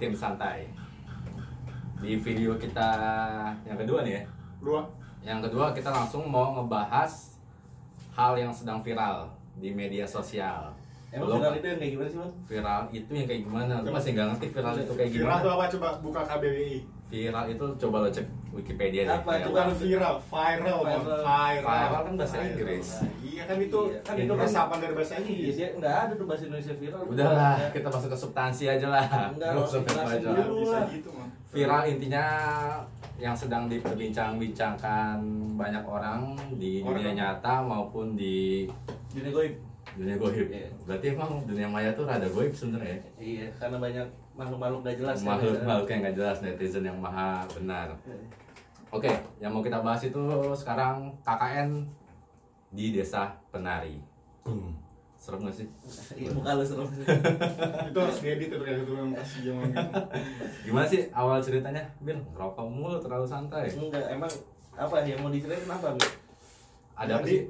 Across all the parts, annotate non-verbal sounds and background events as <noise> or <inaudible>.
Intim Santai. Di video kita yang kedua nih ya. Dua. Yang kedua kita langsung mau ngebahas hal yang sedang viral di media sosial. Emang Belum- viral itu yang kayak gimana sih bang? viral itu yang kayak gimana? Lu masih nggak ngerti viral itu kayak Viral gimana? tuh apa coba buka KBBI. Viral itu coba lo cek Wikipedia deh. Apa? Ya, Itu Bukan kan viral, viral. Viral. viral. Viral kan bahasa Viral. Inggris. Iya kan itu Iya. kan itu resapan dari bahasa Iya Inggris. sih, nggak ada tuh bahasa Indonesia viral. Udahlah, kita masuk ke substansi aja lah. Enggak, viral aja. dulu. Lah. gitu. Viral intinya yang sedang diperbincang-bincangkan banyak orang di Orang. dunia nyata maupun di Dunia goib. Dunia goib. Iya. Berarti emang dunia maya tuh rada goib sebenarnya. Iya, karena banyak makhluk-makhluk gak jelas. kan, Makhluk ya. makhluk yang nggak jelas netizen yang maha benar. Oke, yang mau kita bahas itu sekarang KKN di desa Penari. Boom. Serem gak sih? Iya, muka lu serem sih. <laughs> Itu harus diedit tuh kayak gitu kasih zaman gitu. <laughs> Gimana sih awal ceritanya? Bil, ngerokok mulu terlalu santai. Enggak, emang apa yang mau diceritain kenapa? Bi? Ada apa Jadi, sih?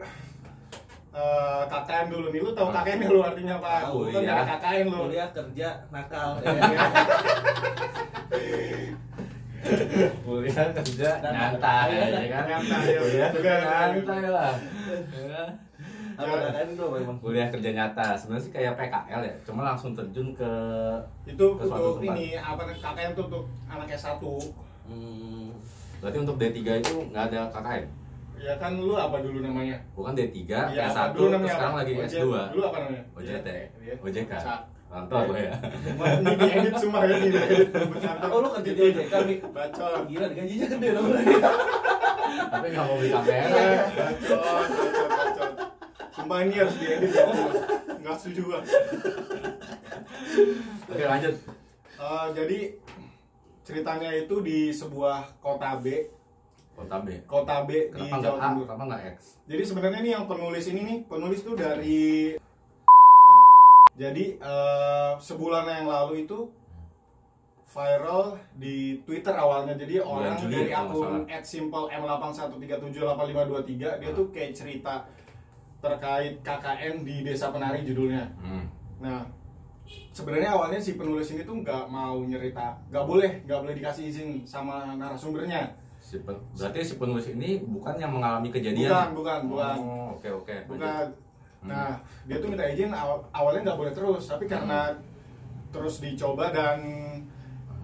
Eh, KKN dulu nih, lu tahu KKN lu artinya apa? Tahu, Lu kan iya. dari KKN lu. Kuliah kerja nakal. <laughs> Kuliah kerja Dan- nyantai ya kan? nyantai, ya. Kuliah kerja Juga, nyantai lah. Ya. Apa KKN itu? Kuliah kerja nyata sebenarnya sih kayak PKL ya, cuma langsung terjun ke Itu Ke suatu untuk tempat. ini apa KKN tuh untuk anak S1. Hmm, berarti untuk D3 itu nggak ada KKN. Ya kan lu apa dulu namanya? Bukan D3, Iya, S1, apa dulu terus namanya sekarang apa? lagi OJ S2. Dulu apa namanya? OJT, Iya. OJK. Rantau gue ya. Ini diedit semua ya, ini. Oh, lu kerja di OJK, Mi? Bacot. gila gajinya gede dong berarti. Tapi nggak mau beli kamera. Eh, Bacot, bacot, bacot. Sumpah ini harus diedit ya. Nggak setuju gua. Oke lanjut. Eh, jadi ceritanya itu di sebuah kota B, Kota B. kota B di Kenapa nggak Jawa A? Timur. Kenapa nggak X? Jadi sebenarnya nih yang penulis ini nih, penulis tuh dari jadi eh, sebulan yang lalu itu viral di Twitter awalnya. Jadi Bulan orang Juli dari akun nggak @simple m81378523 dia tuh kayak cerita terkait KKN di Desa Penari judulnya. Hmm. Nah, sebenarnya awalnya si penulis ini tuh nggak mau nyerita, nggak boleh, nggak boleh dikasih izin sama narasumbernya. Si pen- berarti si penulis ini bukan yang mengalami Bukan, kejadian. bukan, bukan. Oh, oke oke. Bukan. Hmm. Nah, dia tuh minta izin aw- awalnya nggak boleh terus, tapi karena terus dicoba dan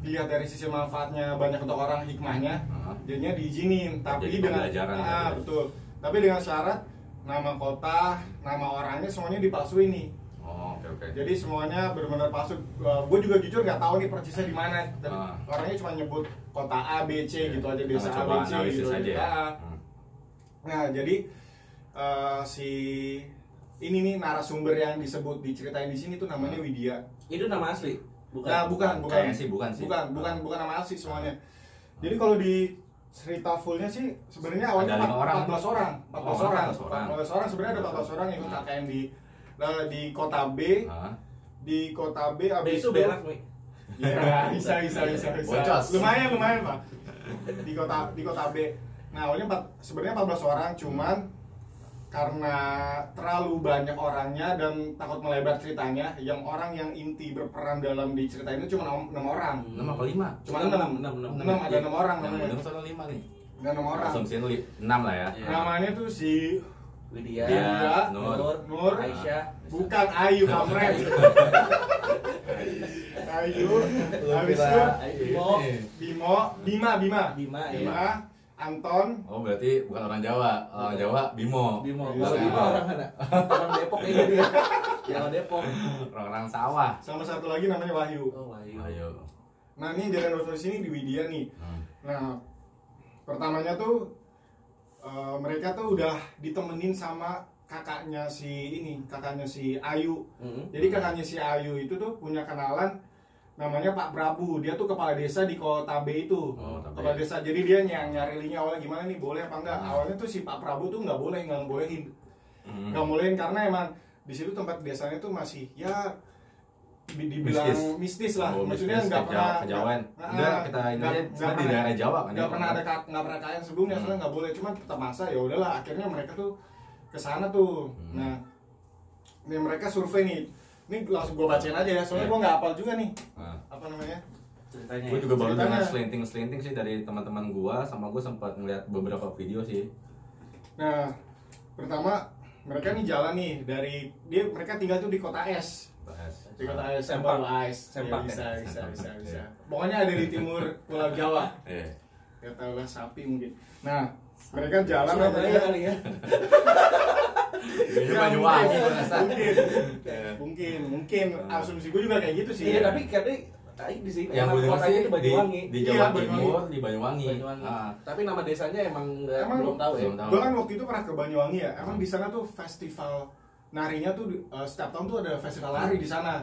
dilihat dari sisi manfaatnya banyak untuk orang hikmahnya, Heeh. jadinya diizinin. Tapi Jadi dengan ah, ya. betul. Tapi dengan syarat nama kota, nama orangnya semuanya dipalsuin nih. Oh, oke oke. Jadi semuanya benar-benar palsu. Gue juga jujur nggak tahu nih persisnya di mana. Ah. Orangnya cuma nyebut kota A, B, C gitu aja desa A, B, C gitu. aja ya. Ah. Hmm. Nah, jadi eh, si ini nih narasumber yang disebut diceritain di sini tuh namanya Widya. Itu nama asli. Bukan. Nah, bukan, bukan. Kayaknya sih bukan sih. Bukan, bukan, bukan nama asli semuanya. Jadi kalau di cerita fullnya sih sebenarnya awalnya Ada empat- orang. 14 orang, 14 Oh, orang, 14 orang. 14 orang sebenarnya ada 14 orang yang ikut. KKN di eh, di kota B, di kota B B abis itu berak. Ya, bisa, bisa, bisa, bisa. Bocos. Lumayan, lumayan, Pak. Di kota di kota B. Nah, awalnya empat, sebenarnya 14 orang, cuman karena terlalu banyak orangnya dan takut melebar ceritanya, yang orang yang inti berperan dalam di cerita ini cuma enam enam orang. Enam apa lima? Cuma Enam, enam, enam, enam. enam, ada enam orang namanya. benar soal lima nih. Enam orang. Asumsiin enam lah ya. Iya. Namanya tuh si Widya, Widya, Nur, Nur. Nur. Aisyah. bukan Ayu Kamret. <laughs> Ayu, habis itu Bimo, Bimo, Bima, Bima, Bima, ya. Bima, Anton, Oh berarti bukan orang Jawa. Orang Jawa Bimo. Bimo. Kalau Bimo orang mana? Orang Depok kayaknya dia. Orang Depok. Orang-orang sawah. sama satu lagi namanya Wahyu. Oh, Wahyu. Ayo. Nah ini jalan di sini di Widya nih. Hmm. Nah pertamanya tuh eh, mereka tuh udah ditemenin sama kakaknya si ini, kakaknya si Ayu. Mm. Jadi kakaknya si Ayu itu tuh punya kenalan namanya Pak Prabu. Dia tuh kepala desa di kota B itu. Oh, kepala desa. Jadi dia yang nyari linknya awalnya gimana nih boleh apa enggak? Hmm. Awalnya tuh si Pak Prabu tuh nggak boleh nggak bolehin, Hmm. nggak bolehin karena emang di situ tempat desanya tuh masih ya dibilang Mistis. mistis, lah. Oh, Maksudnya nggak pernah kejauhan. nggak- Udah ah, kita ini nggak- nggak kita di daerah Jawa kan. nggak ya? pernah ada ka- nggak pernah kalian sebelumnya Hmm. soalnya nggak boleh cuman tetap masa ya udahlah akhirnya mereka tuh ke sana tuh Hmm. nah ini mereka survei nih ini langsung gue bacain aja ya soalnya Iya. gue nggak hafal juga nih Nah, apa namanya ceritanya Gue ya. juga baru dengar selinting-selinting sih dari teman-teman gua sama gue sempat ngeliat beberapa video sih. nah pertama mereka nih jalan nih dari dia mereka tinggal tuh di kota es Bahas. di kota es Sempak. Sempak. Ice Sempak, Ya, bisa ya? bisa Sempak, bisa ya. bisa pokoknya ada di timur Pulau Jawa. Eh, ya tau lah sapi mungkin. Nah mereka jalan kali ya Kayaknya Ya, Banyuwangi mungkin, mungkin. Ya. mungkin mungkin. Asumsi gue juga kayak gitu sih. Iya tapi katanya tadi di sini. Yang gue dengar sih itu Banyuwangi. di, di Iya, Jawa Banyuwangi. Timur, di Banyuwangi. Banyuwangi. Ah, tapi nama desanya emang Emang belum tahu ya. Belum tahu. gue kan waktu itu pernah ke Banyuwangi ya. Emang di sana tuh festival narinya tuh uh, setiap tahun tuh ada festival nari di sana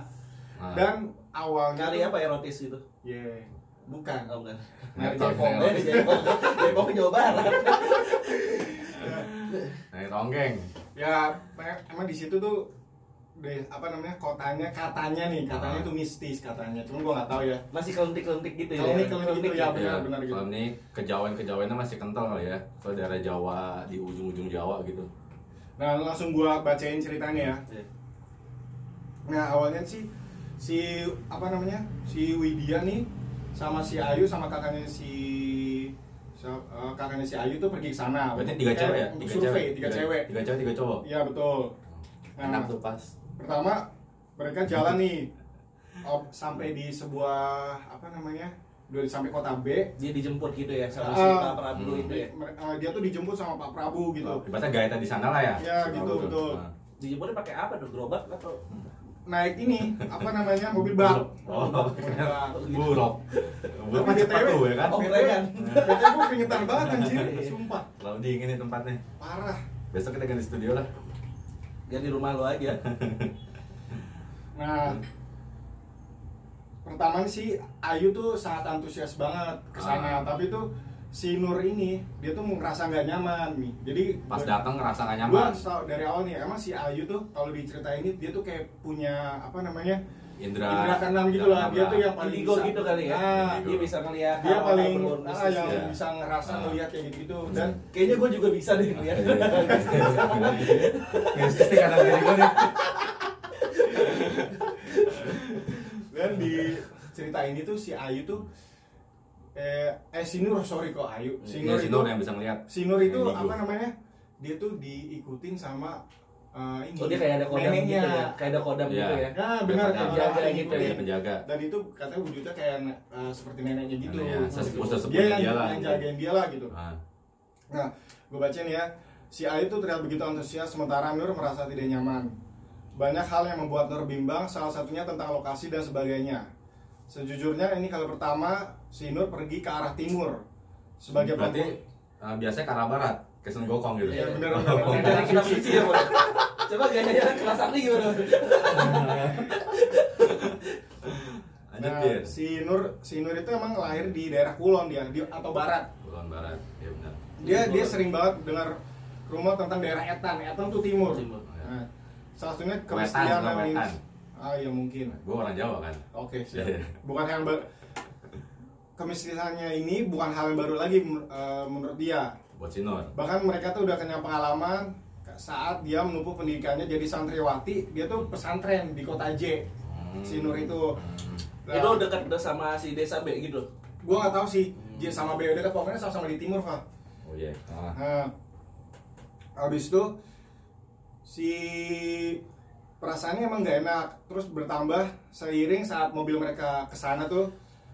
ah. dan awalnya kali tuh- apa erotis gitu Ye, bukan oh bukan nari Nari Jepang tonggeng. Oh, Depok Depok Jawa Barat Nari tonggeng. ya emang di situ tuh deh apa namanya kotanya katanya nih katanya Ah. tuh mistis katanya cuman gue nggak tahu ya masih kelentik-kelentik gitu ya Kelentik-kelentik gitu, ya. benar, Iya, benar gitu. Kalau ini kejawen-kejawennya masih kental kali ya. Kalau daerah Jawa di ujung-ujung Jawa gitu. Nah langsung gue bacain ceritanya ya. Nah awalnya sih si apa namanya si Widya nih sama si Ayu sama kakaknya si eh, kakaknya si Ayu tuh pergi ke sana. Berarti tiga Eh, cewek ya? Tiga survei tiga, cewek. Tiga cewek, tiga cowok. Iya betul. Nah, Enak tuh pas. pertama mereka jalan nih sampai di sebuah apa namanya udah sampai kota B. dia dijemput gitu ya sama si Ah, Pak Prabu hmm. itu ya eh, dia tuh dijemput sama Pak Prabu gitu. Ibaratnya gaeta di sana lah ya. Iya, gitu, tuh. betul. Ah. dijemputnya pakai apa tuh gerobak atau Naik ini apa namanya mobil bak. Oh, bak. <laughs> buruk. Buruk BTW, tuh ya kan. Oh, keren. BTW gue keringetan banget anjir, sumpah. Lalu dingin nih tempatnya. Parah. Besok kita ganti studio lah. ganti rumah lo aja <laughs> Nah, pertama sih Ayu tuh sangat antusias banget ke sana, Ah. tapi tuh si Nur ini dia tuh ngerasa nggak nyaman nih. Jadi Pas gua- datang ngerasa gak gua nyaman. tau dari awal nih emang si Ayu tuh kalau diceritain ini dia tuh kayak punya apa namanya Indra. indra keenam gitu lah. Dia tuh yang paling indigo bisa. gitu kali ya Nah, dia bisa ngelihat dia paling ah, mistis yang ya. bisa ngerasa Ah. ngelihat kayak gitu gitu dan kayaknya gue juga bisa deh ngeliat Mistis nih kanan kiri gue. Dan di cerita ini tuh si Ayu tuh eh eh si Nur sorry kok Ayu si Iya, Nur si itu Nur yang bisa ngeliat. si Nur itu apa namanya dia tuh diikutin sama eh, ini oh dia kayak ada kodam neneknya gitu ya kayak ada kodam Iya. gitu ya nah benar Dia kayak penjaga gitu Dia ya. penjaga. dan itu katanya wujudnya kayak eh, seperti neneknya gitu Neneknya, sesepuh- dia sesepuhnya yang, dia lah. yang jagain dia lah gitu Ah. nah gue bacain ya si Ayu tuh terlihat begitu antusias sementara Nur merasa tidak nyaman banyak hal yang membuat Nur bimbang salah satunya tentang lokasi dan sebagainya sejujurnya ini kali pertama si Nur pergi ke arah timur sebagai Berarti eh, biasanya ke arah barat, ke Sun Gokong gitu. Iya, bener, <laughs> bener, Kayak bener. dari kitab suci ya coba gayanya kelas sakti gimana Nah, si Nur si Nur itu emang lahir di daerah Kulon dia di, atau barat. Kulon Barat. Iya benar. Dia dia sering banget dengar rumor tentang daerah Etan. Etan tuh timur. Timur. Nah, salah satunya Kristiana Wetan. Wins. Ah ya mungkin. Gue orang Jawa kan. Oke, <laughs> siap. Iya, iya. Bukan hal yang baru. Kemiskisannya ini bukan hal yang baru lagi eh, menurut dia. Buat si Nur. Bahkan mereka tuh udah kenyang pengalaman saat dia menempuh pendidikannya jadi santriwati, dia tuh pesantren di kota J. Hmm. Si Nur itu. Hmm. Nah, itu dekat sama si desa B gitu gua nggak tahu sih J sama B dekat pokoknya sama-sama di timur, Pak. Oh iya. Ah. Nah, habis itu si perasaannya emang nggak enak terus bertambah seiring saat mobil mereka ke sana tuh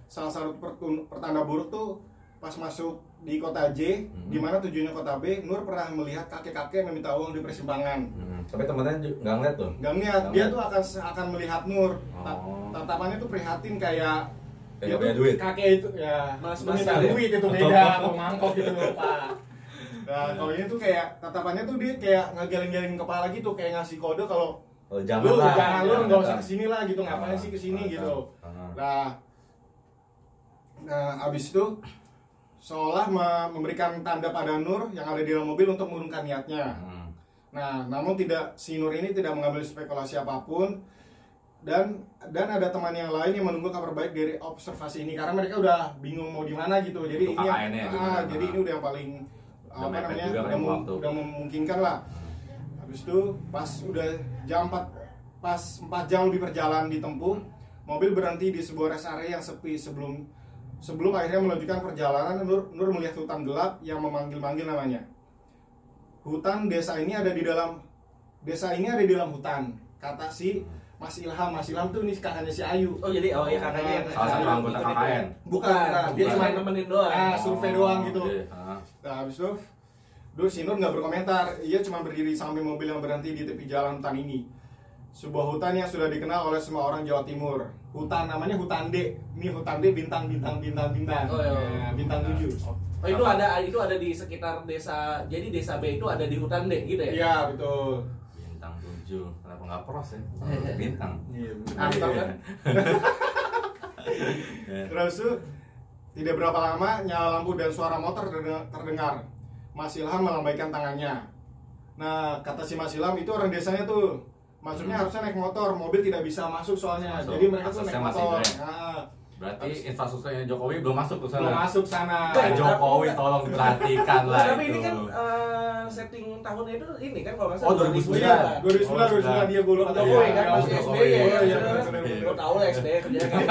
salah satu pertanda buruk tuh pas masuk di kota J Mhm. di mana tujuannya kota B Nur pernah melihat kakek-kakek meminta uang di persimpangan Hmm. Tapi temennya juga nggak ngeliat tuh. Gak ngeliat, Nggak dia tuh akan akan melihat Nur Oh. tatapannya tuh prihatin kayak Kayak punya duit. kakek itu ya Mas- itu mas minta gitu ya? duit itu beda atau mangkok gitu pak nah kalau ini tuh kayak tatapannya tuh dia kayak ngegeleng-geleng kepala gitu kayak ngasih kode kalau Oh, jangan lu lah. jangan lu nggak usah ke sini lah gitu ngapain Ah, sih ke sini ah, gitu ah. nah nah abis itu seolah me- memberikan tanda pada Nur yang ada di dalam mobil untuk mengurungkan niatnya Hmm. Nah, namun tidak si Nur ini tidak mengambil spekulasi apa pun dan dan ada teman yang lain yang menunggu kabar baik dari observasi ini karena mereka udah bingung mau di mana gitu. Jadi Untuk ini KKN -nya ah, gimana? jadi ini udah yang paling apa namanya juga kan udah, mem- waktu. udah memungkinkan lah. Habis itu pas udah jam 4 pas 4 jam lebih perjalanan ditempuh mobil berhenti di sebuah rest area yang sepi sebelum sebelum akhirnya melanjutkan perjalanan Nur, Nur melihat hutan gelap yang memanggil-manggil namanya. Hutan desa ini ada di dalam desa ini ada di dalam hutan. Kata si Mas Ilham, Mas Ilham tuh nih kakaknya si Ayu. Oh jadi oh ya kakaknya yang Salah satu anggota ikut itu ya? KKN. Bukan, bukan. dia Bukan, cuma nemenin doang. Ah, survei doang gitu. Ah. Nah, habis itu Dulu si Nur nggak berkomentar, ia cuma berdiri samping mobil yang berhenti di tepi jalan hutan ini. Sebuah hutan yang sudah dikenal oleh semua orang Jawa Timur. Hutan namanya Hutan D. Ini Hutan D bintang bintang bintang bintang. Oh, iya. Nah, bintang tujuh. Oh itu ada itu ada di sekitar desa. Jadi desa B itu ada di hutan D gitu ya? Iya betul. Bintang 7. Kenapa nggak pros ya? <laughs> Bintang. Iya. Mantap kan? Ya. <laughs> Terus tuh tidak berapa lama nyala lampu dan suara motor terdengar. Mas Ilham melambaikan tangannya. Nah kata si Mas Ilham itu orang desanya tuh Maksudnya Hmm. harusnya naik motor, mobil tidak bisa masuk soalnya. Masuk. Jadi mereka tuh naik motor. Nah, Berarti infrastrukturnya Jokowi belum masuk ke sana. belum masuk sana. Pak Jokowi tolong diperhatikan lah Tapi ini kan eh, setting tahunnya itu ini kan kalau nggak Oh, salah 2009. Iya, 2009, Oh, 2009 dia. Pak Jokowi kan Iya, masih SBY Jokowi. ya. Lo tau lah SBY kerjanya kan.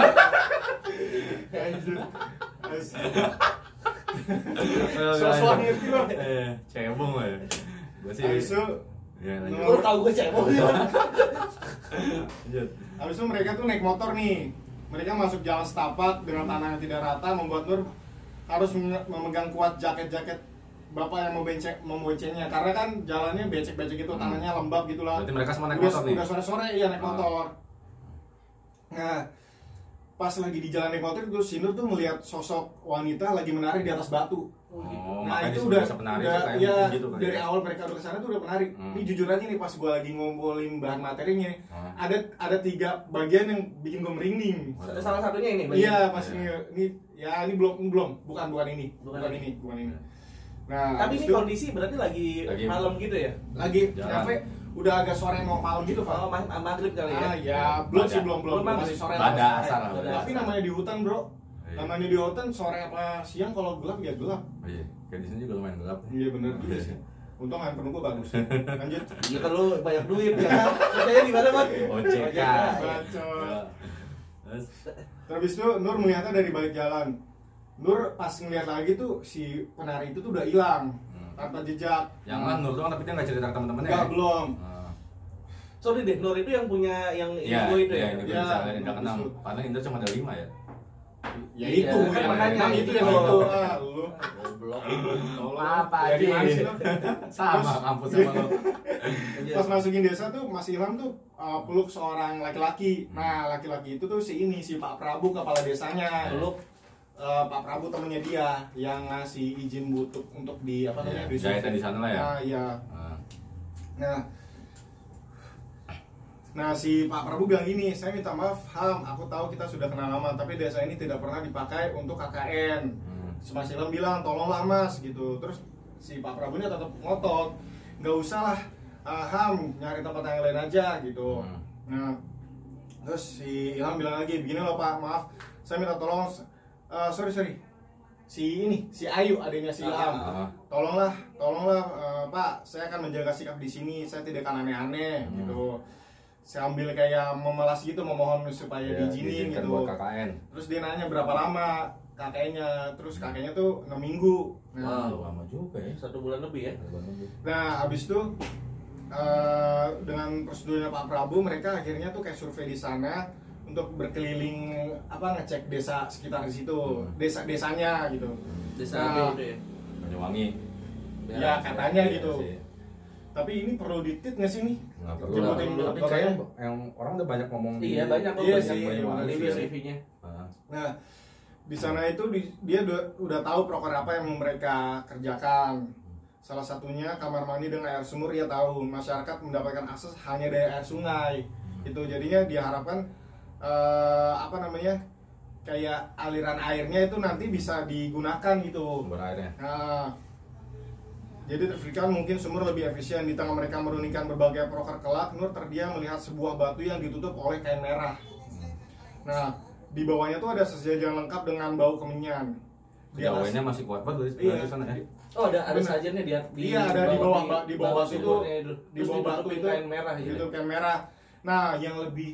Sosok ngerti loh. Eh, cebong lah ya. Gue sih. Habis itu, Ya, lanjut. Tau gue cebong. Lanjut. habis itu mereka tuh naik motor nih. Mereka masuk jalan setapak dengan tanah yang tidak rata membuat Nur harus memegang kuat jaket-jaket bapak yang membenceng memboncengnya karena kan jalannya becek-becek gitu Hmm. tanahnya lembab gitu lah Berarti mereka semua naik udah, motor nih? udah sore-sore iya naik Ah. motor nah pas lagi di jalan itu si Nur tuh melihat sosok wanita lagi menari di atas batu Oh, nah makanya itu disebut udah, desa penari udah tuh kayak ya, gitu kan dari ya. awal mereka udah ke sana tuh udah penari. Hmm. Ini jujur aja nih pas gue lagi ngumpulin bahan materinya, Ah. ada ada tiga bagian yang bikin gue merinding. Salah satunya ini. Iya pas Iya. ini, ini ya ini belum belum bukan bukan ini Bukan bukan, ini. ini bukan ini. Nah Tapi ini itu kondisi berarti lagi, Lagi- malam gitu ya? lagi Jalan. Udah agak sore mau malam gitu Oh, pak. ma- maghrib kali ya? Ah ya belum sih belum belum masih sore sore. asar Tapi namanya di hutan bro. Iya. Namanya di hutan sore apa siang kalau gelap ya gelap. Oh, Iya, kayak di sini juga lumayan gelap. Iya bener juga sih. Untung handphone gue bagus. Lanjut. <laughs> Iya kan lu banyak duit ya. Kerjanya di mana, Bang? OJK. Terus Terus itu Nur melihatnya dari balik jalan. Nur pas ngeliat lagi tuh si penari itu tuh udah hilang Hmm. tanpa jejak. yang kan Nur doang tapi dia nggak cerita ke temen-temennya. Enggak ya? belum. Ah. Sorry deh, Nur itu yang punya yang Iya, Indo itu iya, ya? ini Iya, bisa dari Indra bagus keenam. tuh. Padahal Indra cuma ada lima ya. Ya Iya, itu, kan ya, makanya emang itu yang itu. itu. Ah, lu. Goblok. Apa, Ya, lu? Sama kampus sama lo. Pas masukin desa tuh Mas Ilham tuh uh, peluk seorang laki-laki. Nah, laki-laki itu tuh si ini si Pak Prabu kepala desanya. Lu Uh, Pak Prabu temennya dia yang ngasih izin butuh untuk di apa namanya Iya, di sana lah ya. Nah, iya. Ah. Nah, nah si Pak Prabu bilang gini, saya minta maaf, Ham, aku tahu kita sudah kenal lama, tapi desa ini tidak pernah dipakai untuk KKN. Hmm. Mas Ilham bilang, tolonglah Mas, gitu. Terus si Pak Prabu ini tetap ngotot, nggak usah lah, ah, Ham, nyari tempat yang lain aja, gitu. Hmm. Nah, terus si Ilham bilang lagi, begini loh Pak, maaf, saya minta tolong, eh, sorry sorry, si ini, si Ayu adanya si Ilham Ah. tolonglah tolonglah eh, pak saya akan menjaga sikap di sini saya tidak akan aneh-aneh Hmm. gitu saya ambil kayak memelas gitu memohon supaya Ya, diizinin gitu buat KKN. terus dia nanya berapa lama kakeknya terus kakeknya tuh enam minggu nah, Wow. lama juga ya. satu bulan lebih ya? nah habis itu eh, dengan prosedurnya Pak Prabu mereka akhirnya tuh kayak survei di sana untuk berkeliling apa ngecek desa sekitar di situ Hmm. desa desanya gitu Desa Nah, B itu ya? Banyuwangi. Ya, katanya Iya gitu. sih. tapi ini perlu ditit nggak sih nih Nggak perlu lah. dulu. Tapi kayaknya yang orang udah banyak ngomong di- Iya, banyak kok Iya banyak sih, banyak iya, review iya. reviewnya. Ah. Nah, di sana itu di- dia udah, udah tahu proker apa yang mereka kerjakan. Salah satunya kamar mandi dengan air sumur ia tahu masyarakat mendapatkan akses hanya dari air sungai. Itu jadinya diharapkan eh, apa namanya kayak aliran airnya itu nanti bisa digunakan gitu. Sumber airnya. Nah, jadi terpikirkan mungkin sumur lebih efisien di tengah mereka merundingkan berbagai proker kelak. Nur terdiam melihat sebuah batu yang ditutup oleh kain merah. Nah, di bawahnya tuh ada sejajar lengkap dengan bau kemenyan. Di Jawanya masih kuat banget Iya. di sana ya. Oh ada ada Bener. sajiannya di, di Iya, ada di bawah di bawah batu itu di bawah batu ditutupin itu kain merah gitu. Itu kain merah. Nah, yang lebih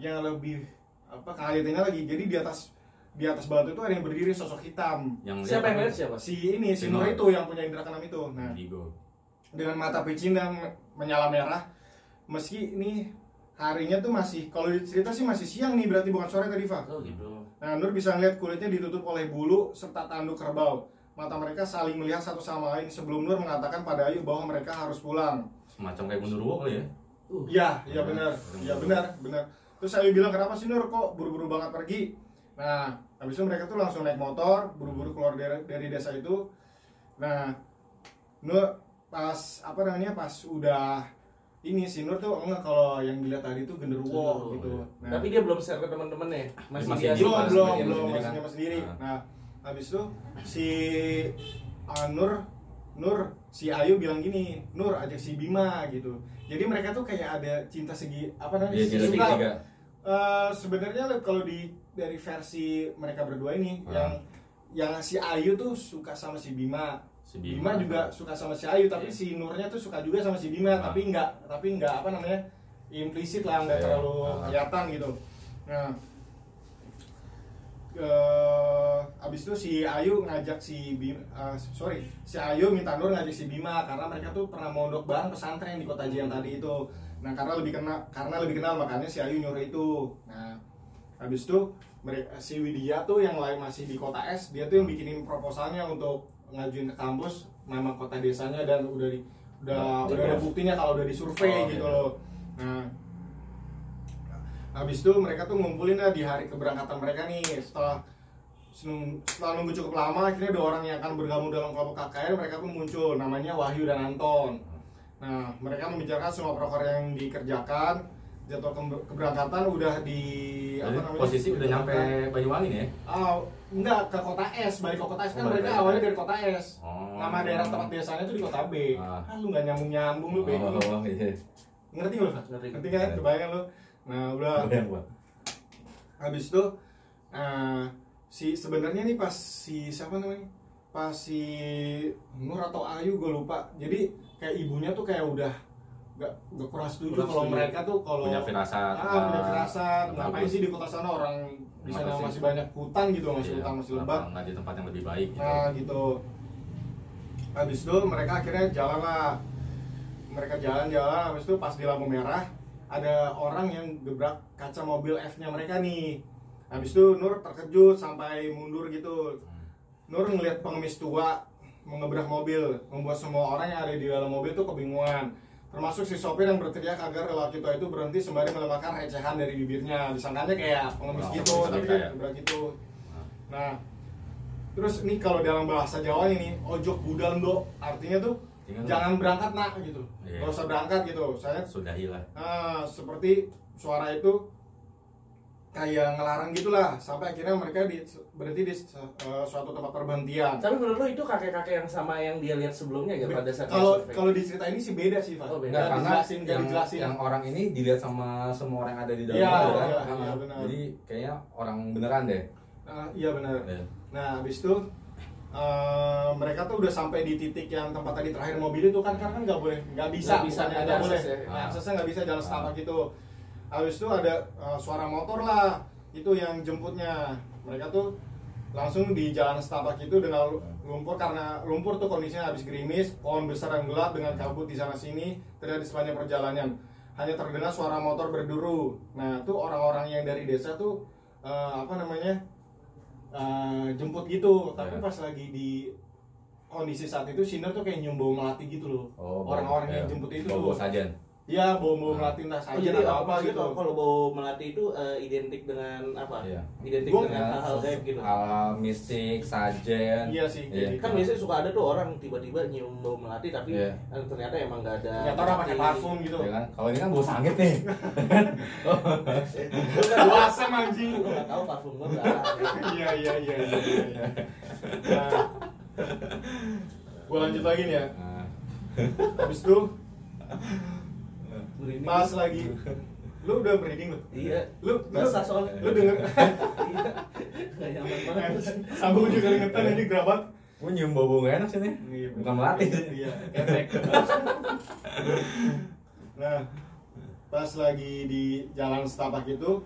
yang lebih apa kagetnya lagi jadi di atas di atas batu itu ada yang berdiri sosok hitam Yang Siapa yang lihat siapa? si ini si Nur itu yang punya indra keenam itu nah Indigo. dengan mata picin dan menyala merah meski ini harinya tuh masih kalau cerita sih masih siang nih berarti bukan sore tadi Pak Oh gitu. Nah, Nur bisa melihat kulitnya ditutup oleh bulu serta tanduk kerbau. Mata mereka saling melihat satu sama lain sebelum Nur mengatakan pada Ayu bahwa mereka harus pulang. Semacam kayak Gundurwo kali ya. Uh, Iya, iya Hmm. benar. Iya benar, benar. Terus Ayu bilang kenapa sih Nur kok buru-buru banget pergi? Nah, habis itu mereka tuh langsung naik motor, buru-buru keluar dari, dari desa itu. Nah, Nur pas apa namanya pas udah ini si Nur tuh enggak kalau yang dilihat tadi itu genderuwo gitu. iya. Nah, Tapi dia belum share ke teman-temannya. Masih, Masih dia di- belum belum belum masih sama sendiri Ah. nah habis itu si uh, Nur Nur si Ayu bilang gini Nur ajak si Bima gitu jadi mereka tuh kayak ada cinta segi apa namanya Iya, segi suka tiga. Eh, sebenarnya kalau di dari versi mereka berdua ini Ah. yang yang si Ayu tuh suka sama si Bima Si Bima, juga suka sama si Ayu tapi Iya. si Nurnya tuh suka juga sama si Bima Ah. tapi nggak tapi nggak apa namanya implisit lah nggak Iya. terlalu Ah. kelihatan gitu nah eh abis itu si Ayu ngajak si Bima eh, sorry si Ayu minta Nur ngajak si Bima karena mereka tuh pernah mondok bareng pesantren di kota Jian tadi itu nah karena lebih kenal karena lebih kenal makanya si Ayu nyuruh itu nah habis itu mereka si Widya tuh yang lain masih di kota S dia tuh yang bikinin proposalnya untuk ngajuin ke kampus nama kota desanya dan udah di udah Oh, udah ada buktinya kalau udah disurvei Oh, gitu iya. loh. Nah habis itu mereka tuh ngumpulin dah di hari keberangkatan mereka nih setelah setelah nunggu cukup lama akhirnya ada orang yang akan bergabung dalam kelompok KKN mereka pun muncul namanya Wahyu dan Anton. Nah mereka membicarakan semua proker yang dikerjakan jadwal ke- keberangkatan udah di apa namanya posisi udah nyampe Banyuwangi nih ya. Ah, enggak ke kota S balik ke kota S kan Oh, mereka balik. awalnya dari kota S Oh. nama daerah tempat desanya tuh di kota B Ah. ah lu nggak nyambung nyambung lu bego Oh, iya. ngerti nggak lu? Ngerti. ngerti kan Iya. kebayang lu nah udah habis itu eh, si sebenarnya nih pas si siapa namanya pas si Nur atau Ayu gue lupa jadi kayak ibunya tuh kayak udah gak, gak kurang setuju Kurang kalau setuju. mereka tuh kalau Punya firasat. ah, punya firasat. Bagus. ngapain sih di kota sana orang di sana masih banyak hutan gitu masih Iya, hutan masih lebat nggak di tempat yang lebih baik gitu. nah gitu. Habis itu mereka akhirnya jalan lah. Mereka jalan-jalan habis itu pas di lampu merah ada orang yang gebrak kaca mobil F-nya mereka nih. Habis itu Nur terkejut sampai mundur gitu. Nur ngeliat pengemis tua mengebrak mobil membuat semua orang yang ada di dalam mobil tuh kebingungan termasuk si sopir yang berteriak agar lelaki tua itu berhenti sembari melemahkan recehan dari bibirnya. Disangkanya kayak pengemis Oh, gitu tapi ya? gebrak gitu. Nah. Terus ini kalau dalam bahasa Jawa ini ojok budal do artinya tuh Jangan- berangkat nak gitu. Iya. nggak usah berangkat gitu. Saya Sudah hilang. ah, seperti suara itu kayak ngelarang gitulah sampai akhirnya mereka di, berhenti di eh, suatu tempat perberhentian Tapi menurut lo itu kakek-kakek yang sama yang dia lihat sebelumnya gitu pada saat kalau kalau di cerita ini sih beda sih Pak Oh, beda. Enggak, Nggak karena dijelasin yang, dijelasin yang orang ini dilihat sama semua orang yang ada di dalam Iya, mobil kan. iya, Ah, iya, benar. Jadi kayaknya orang beneran deh. Ah, iya benar Iya. nah habis itu eh, mereka tuh udah sampai di titik yang tempat tadi terakhir mobil itu kan karena kan nggak boleh nggak bisa Nggak bisa, nggak boleh akses ya. Nah, aksesnya nggak bisa jalan Ah. setapak gitu habis itu ada eh, suara motor lah itu yang jemputnya mereka tuh langsung di jalan setapak itu dengan lumpur karena lumpur tuh kondisinya habis gerimis pohon besar yang gelap dengan kabut di sana sini terlihat di sepanjang perjalanan hanya terdengar suara motor berduru nah tuh orang-orang yang dari desa tuh eh, apa namanya eh, jemput gitu tapi Ya. pas lagi di kondisi saat itu Sinar tuh kayak nyium bau melati gitu loh Oh, orang-orang iya. yang jemput itu tuh sajen. Iya, bau bau Ah. melati entah Oh, sajen jadi atau apa gitu kalau bau melati itu eh, identik dengan apa? Iya. Identik Gua dengan hal-hal gaib gitu. Hal mistik, sajen. Iya sih, Iya. gitu. Kan biasanya suka ada tuh orang tiba-tiba nyium bau melati tapi Iya. eh, ternyata emang nggak ada. Ternyata orang pakai parfum gitu. Ya kan? Kalau ini kan bau sangit nih. <laughs> Bau asam anjing. Lu nggak tahu parfum gua nggak ada. Iya, iya, iya, iya. iya. Nah, gua lanjut lagi nih ya. Nah, Habis itu Merinding. pas lagi lu udah merinding lu. Iya. Lu lu, Basah soalnya. lu denger Iya. Nyaman banget. sambung juga keringetan aja gerabat. gua nyium bau-bau gak enak sih nih. Bukan melati. Iya, ketek. Nah, pas lagi di jalan setapak itu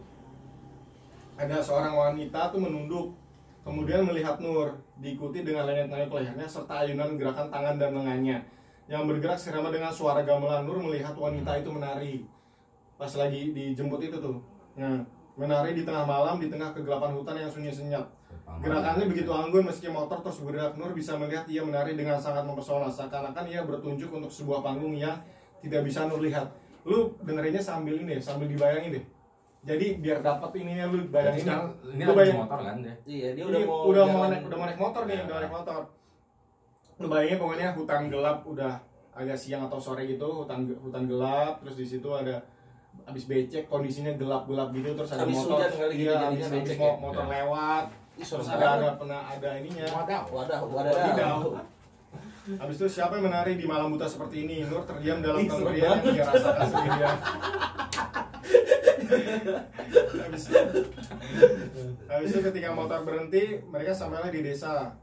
ada seorang wanita tuh menunduk kemudian melihat Nur diikuti dengan lenyap-lenyap lehernya serta ayunan gerakan tangan dan lengannya yang bergerak serama dengan suara gamelan Nur melihat wanita itu menari pas lagi dijemput itu tuh nah menari di tengah malam di tengah kegelapan hutan yang sunyi senyap Gerakannya begitu anggun meski motor terus bergerak Nur bisa melihat ia menari dengan sangat mempesona seakan-akan ia bertunjuk untuk sebuah panggung yang tidak bisa Nur lihat. Lu dengerinnya sambil ini deh, sambil dibayangin deh. Jadi biar dapat ininya lu Jadi bayangin. sekarang ini Lu lagi bayang- motor kan dia. Iya, dia Ini udah mau udah mau naik udah mau naik motor nih, Ya. udah naik motor. Bayangin pokoknya hutan gelap udah agak siang atau sore gitu, hutan hutan gelap, terus di situ ada habis becek kondisinya gelap-gelap gitu terus ada Habis motor gitu, iya, habis, habis ya. motor Ya. lewat terus ada ada pernah ada ininya Wadah, wadah, Wadidaw. wadah. Habis itu siapa yang menari di malam buta seperti ini? Nur terdiam dalam kemeriahan yang dia rasakan sendirian. habis, itu, habis itu ketika motor berhenti, mereka sampailah di desa.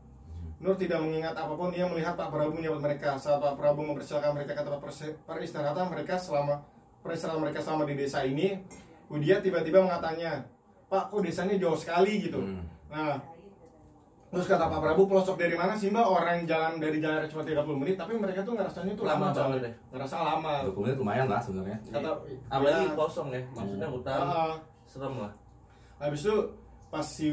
Nur tidak mengingat apa pun, dia melihat Pak Prabu menyambut mereka. Saat Pak Prabu mempersilakan mereka ke tempat peristirahatan mereka selama peristirahatan mereka selama di desa ini, Widya tiba-tiba mengatakannya, Pak, kok desanya jauh sekali gitu. Hmm. Nah, terus kata Pak Prabu pelosok dari mana sih mbak? Orang jalan dari jalan cuma 30 menit, tapi mereka tuh ngerasanya tuh lama, banget deh. Ngerasa lama. Dokumennya lumayan lah sebenarnya. Kata, Apalagi ya, kosong ya, maksudnya hutan ah, serem lah. habis itu pas si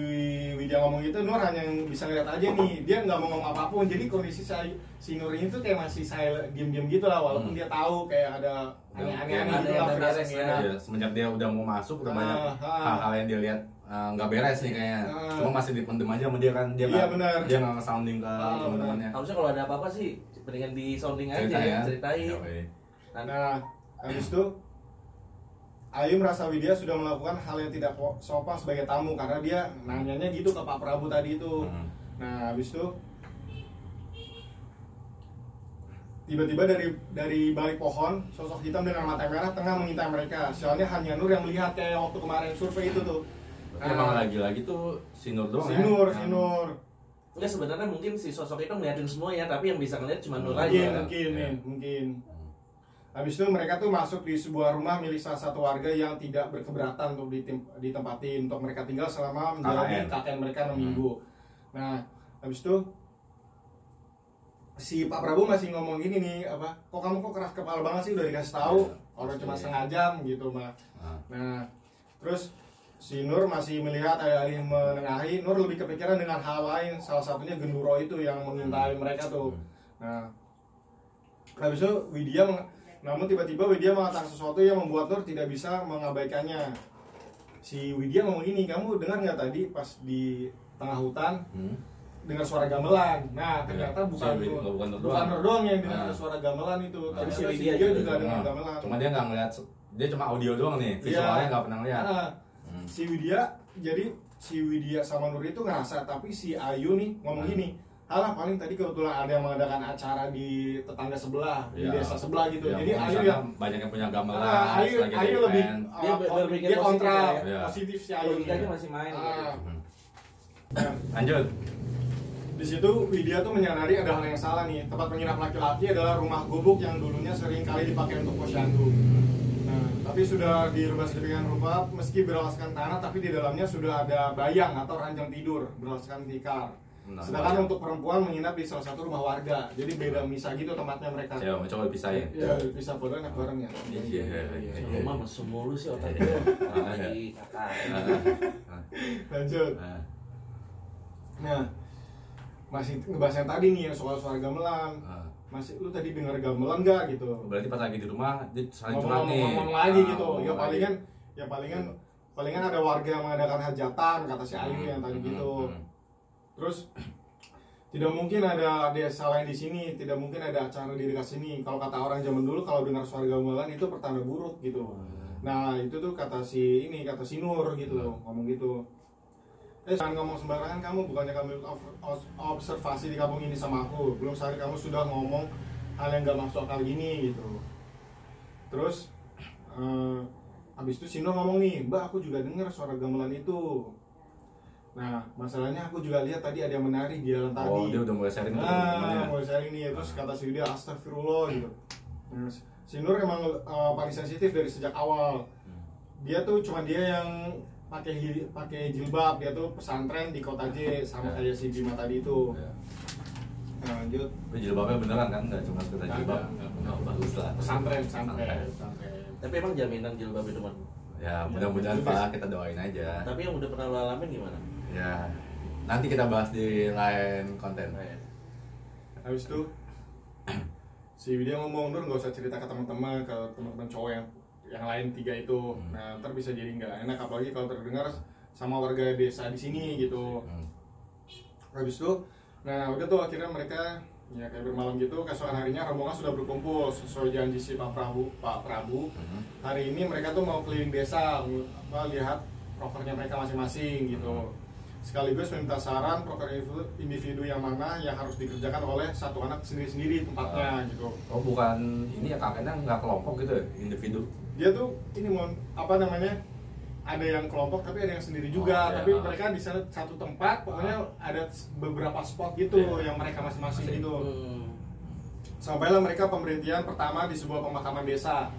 Widya ngomong gitu, Nur hanya yang bisa ngeliat aja nih, dia nggak mau ngomong apa pun. Jadi kondisi si, si Nur ini tuh kayak masih saya diem-diem gitu lah, walaupun Hmm. dia tahu kayak ada aneh-aneh gitu yang lah, ya. enak. Ya, semenjak dia udah mau masuk udah Ah, banyak ah. hal-hal yang dia lihat eh, nggak beres nih kayaknya. Ah. Cuma masih dipendem aja sama dia kan. Dia Iya, nggak benar. dia nggak nge-sounding ke Ah, teman-temannya. Harusnya kalau ada apa-apa sih, mendingan di sounding aja Cerita ya, ya. ceritain. Yoi. Nah, habis itu Ayu merasa Widya sudah melakukan hal yang tidak sopan sebagai tamu karena dia nanyanya gitu ke Pak Prabu tadi itu. Hmm. Nah, habis itu tiba-tiba dari dari balik pohon sosok hitam dengan mata merah tengah mengintai mereka. Soalnya hanya Nur yang melihat kayak waktu kemarin survei itu tuh. Tapi emang lagi-lagi tuh si Nur doang si ya. Nur, yang- si Nur. Enggak sebenarnya mungkin si sosok itu ngeliatin semua ya, tapi yang bisa ngeliat cuma Nur aja. Mungkin, kan? mungkin, Ya. mungkin. Habis itu mereka tuh masuk di sebuah rumah milik salah satu warga yang tidak berkeberatan untuk ditempatin untuk mereka tinggal selama menjalani KKN. Mereka enam Hmm. minggu. Nah, habis itu si Pak Prabowo masih ngomong gini nih apa kok kamu kok keras kepala banget sih udah dikasih tahu Iya. orang cuma Iya. setengah jam gitu mah Ah. nah terus si Nur masih melihat alih-alih menengahi Nur lebih kepikiran dengan hal lain salah satunya genduro itu yang mengintai mereka tuh nah habis itu Widya namun tiba-tiba Widya mengatakan sesuatu yang membuat Nur tidak bisa mengabaikannya si Widya ngomong gini kamu dengar nggak tadi pas di tengah hutan Hmm. dengar suara gamelan. Nah, ternyata Ya, bukan si Nur- bukan Nur doang. Nur doang yang dengar Nah. suara gamelan itu. Nah, Ternyata si Widya juga juga dengar gamelan. Cuma dia nggak ngeliat, dia cuma audio doang nih, Iya. visualnya nggak pernah ngeliat. Nah, Hmm. si Widya jadi si Widya sama Nur itu ngerasa tapi si Ayu nih ngomong Hmm. gini Alah paling tadi kebetulan ada yang mengadakan acara di tetangga sebelah, di Iya. desa sebelah gitu. Ya, Jadi Ayu ya banyak yang punya gamelan, Ah, Ayu, Ayu lebih event. Dia dia positif kontra ya. Iya. positif si Ayu. Logikanya masih main. Ah. Hmm. Nah, Lanjut. Di situ Widya tuh menyadari ada hal yang salah nih. Tempat menginap laki-laki adalah rumah gubuk yang dulunya sering kali dipakai untuk posyandu. Nah, tapi sudah dirubah sedemikian rupa meski beralaskan tanah tapi di dalamnya sudah ada bayang atau ranjang tidur beralaskan tikar. Nah, Sedangkan untuk perempuan menginap di salah satu rumah warga. Jadi beda misah gitu tempatnya mereka. Coba, coba dipisahin. Ya, bisa foto enak bareng ya. Iya, iya, iya. Rumah mesum mulu sih otaknya. Iya. Lagi kakak. <laughs> Lanjut. ah, ah. Nah, masih ngebahas yang tadi nih yang soal suara gamelan. Masih lu tadi dengar gamelan nggak gitu? Berarti pas lagi di rumah dia saling curhat ngomong, nih. ngomong lagi Ah, gitu ngomong ya palingan ya palingan palingan ada warga yang mengadakan hajatan kata si Ayu Hmm, yang tadi hmm, gitu hmm. Terus tidak mungkin ada desa lain di sini tidak mungkin ada acara di dekat sini. Kalau kata orang zaman dulu kalau dengar suara gamelan itu pertanda buruk gitu nah itu tuh kata si ini kata si Nur gitu Hmm. ngomong gitu. Eh jangan ngomong sembarangan kamu bukannya kamu ob- ob- observasi di kampung ini sama aku. Belum sehari kamu sudah ngomong hal yang gak masuk akal gini gitu. Terus eh, habis itu Sino ngomong nih mbak aku juga dengar suara gamelan itu nah masalahnya aku juga lihat tadi ada yang menari di jalan tadi Oh, dia udah mulai sharing ke teman-temannya. ah mulai sharing nih terus kata si Widya astagfirullah gitu Nah, si Nur emang eh, paling sensitif dari sejak awal Hmm. dia tuh cuma dia yang pakai pakai jilbab dia tuh pesantren di kota J sama Ya. kayak si Bima tadi itu Ya. nah, lanjut Tapi jilbabnya beneran kan, nggak cuma sekedar jilbab. nggak, Oh, bagus lah. pesantren pesantren Tapi emang jaminan jilbab itu man. Ya mudah-mudahan Ya, Pak kita doain aja. Tapi yang udah pernah lo alamin gimana? Ya nanti kita bahas di lain konten. Nah, ya. habis itu si Widya ngomong Nur nggak usah cerita ke teman-teman ke teman-teman cowok yang yang lain tiga itu Hmm. nah ntar bisa jadi nggak enak apalagi kalau terdengar sama warga desa di sini gitu Hmm. habis itu nah udah tuh akhirnya mereka ya kayak bermalam gitu keesokan harinya rombongan sudah berkumpul sesuai janji si Pak Prabu Pak Prabu Hmm. hari ini mereka tuh mau keliling desa apa, lihat prokernya mereka masing-masing gitu sekaligus meminta saran proker individu- individu yang mana yang harus dikerjakan oleh satu anak sendiri-sendiri tempatnya gitu Oh bukan ini ya kakeknya nggak kelompok gitu ya, individu. dia tuh ini mau apa namanya ada yang kelompok tapi ada yang sendiri juga Oh, iya. tapi mereka di satu tempat pokoknya ada beberapa spot gitu Iya. yang mereka masing-masing Masing. gitu Hmm. sampailah mereka pemberhentian pertama di sebuah pemakaman desa.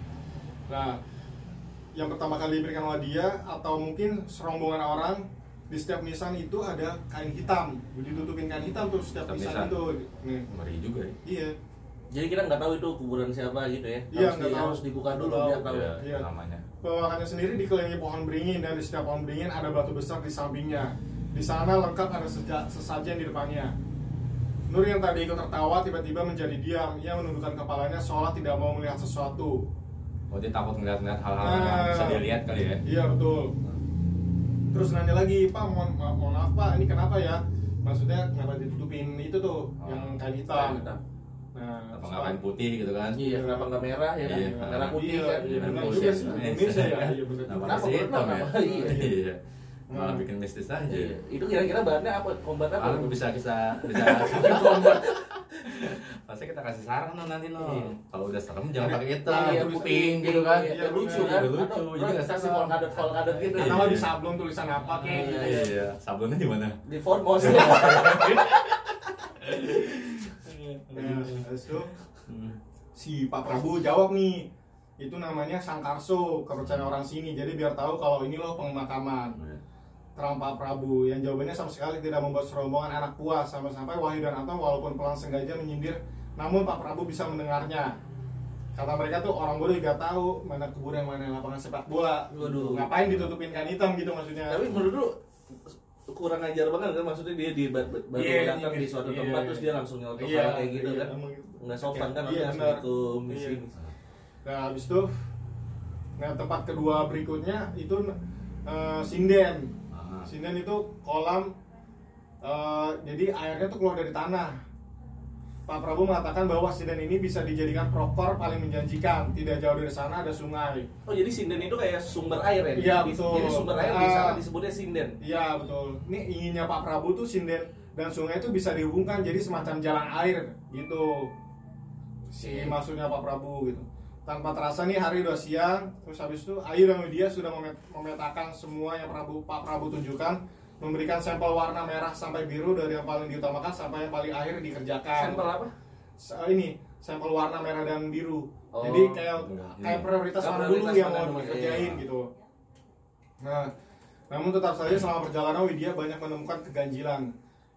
Nah, yang pertama kali diberikan hadiah atau mungkin serombongan orang di setiap nisan itu ada kain hitam, ditutupin kain hitam tuh setiap nisan nisan. itu. Nih, Ngeri juga ya. iya. Jadi kita nggak tahu itu kuburan siapa gitu ya? Iya, harus, nggak di- tahu. harus dibuka dulu Nggak biar tahu. tahu. Iya, Iya. namanya. Pemakamannya sendiri dikelilingi pohon beringin dan di setiap pohon beringin ada batu besar di sampingnya. Di sana lengkap ada seja- sesajen di depannya. Nur yang tadi ikut tertawa tiba-tiba menjadi diam. Ia menundukkan kepalanya seolah tidak mau melihat sesuatu. Oh dia takut ngeliat-ngeliat hal-hal Nah. yang bisa dia lihat kali ya. Iya betul. Terus nanya lagi, Pak, mohon, ma- mohon maaf Pak, ini kenapa ya? Maksudnya kenapa ditutupin itu tuh Oh. yang kain Kain hitam? hitam. Nah, Apa nggak kain putih gitu kan? Iya, kenapa nggak merah ya kan? Iya. Merah putih Iya, kan? iya, benar Indonesia. juga sih. Indonesia ya, <laughs> iya, benar. Kenapa Kenapa masih bener hitam ya? kenapa? Iya. Iya. Malah Hmm. bikin mistis aja. Iya. Itu kira-kira bahannya apa? Kombat apa? Ah, bisa bisa <laughs> bisa Pasti kita kasih saran no, nanti no. Iya. Kalau udah serem jangan pakai hitam, Iya, iya, putih, pink gitu kan. Iya, Iya, lucu kan? Iya, lucu. Atau Jadi nggak kasih polkadot polkadot gitu. Atau Iya. di sablon tulisan apa kayak Iya, gitu. Iya, iya. Sabunnya di mana? Di Formos. Nah, <laughs> habis itu Hmm. si Pak Prabu jawab nih, itu namanya Sangkarso, kepercayaan orang sini. Jadi biar tahu kalau ini loh pemakaman. Terang Pak Prabu yang jawabannya sama sekali tidak membuat serombongan anak puas sampai-sampai Wahyu dan Anton walaupun pelan sengaja menyindir namun Pak Prabu bisa mendengarnya. Kata mereka tuh orang bodoh juga tahu mana kuburan mana lapangan sepak bola. Waduh. ngapain ditutupin kain hitam gitu maksudnya? Tapi menurut lu kurang ajar banget kan? Maksudnya dia di baru Iya, datang iya, di suatu iya, tempat iya. terus dia langsung nyeletuk Iya, kayak gitu iya, kan? gitu. nggak sopan kan? Iya, assalamualaikum di Iya. sini nah habis itu nah tempat kedua berikutnya itu eh, sinden Sinden itu kolam eh, jadi airnya tuh keluar dari tanah Pak Prabowo mengatakan bahwa sinden ini bisa dijadikan prokor paling menjanjikan tidak jauh dari sana ada sungai oh jadi sinden itu kayak sumber air ya Iya, betul. jadi sumber air di sana Ah. disebutnya sinden Iya betul. Ini inginnya Pak Prabowo tuh sinden dan sungai itu bisa dihubungkan jadi semacam jalan air gitu. Si maksudnya Pak Prabowo gitu. Tanpa terasa nih hari udah siang, terus habis itu Ayu dan Widya sudah memet- memetakan semua yang Prabu, Pak Prabowo tunjukkan, memberikan sampel warna merah sampai biru dari yang paling diutamakan sampai yang paling akhir dikerjakan. sampel apa S- ini sampel warna merah dan biru. Oh. Jadi kayak Enggak, kayak iya. prioritas Kayak mana dulu prioritas yang mau dikerjain iya. gitu. Nah, namun tetap saja selama perjalanan Widya banyak menemukan keganjilan.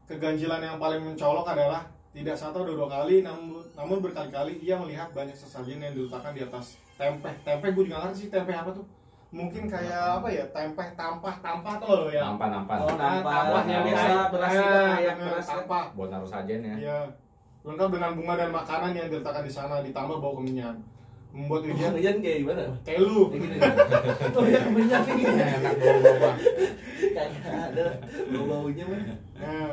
Keganjilan yang paling mencolok adalah tidak satu atau dua kali, namun, namun berkali-kali ia melihat banyak sesajen yang diletakkan di atas tempe. Tempe gue juga ngerti sih tempe apa tuh. Mungkin kayak apa ya? Tempe tampah tampah tuh loh ya. Nampan nampan. Oh, Nah, nampah. tampahnya Yang biasa beras kita yang beras tampah. Buat naruh sajen ya. Iya. Lengkap dengan bunga dan makanan yang diletakkan di sana ditambah bau kemenyan. Membuat Widya Kemudian kayak gimana? kayak lu. Kayak gini. Oh ya kemenyan kayak gini. Enak bawa-bawa. Kagak ada bau-baunya mah. Nah,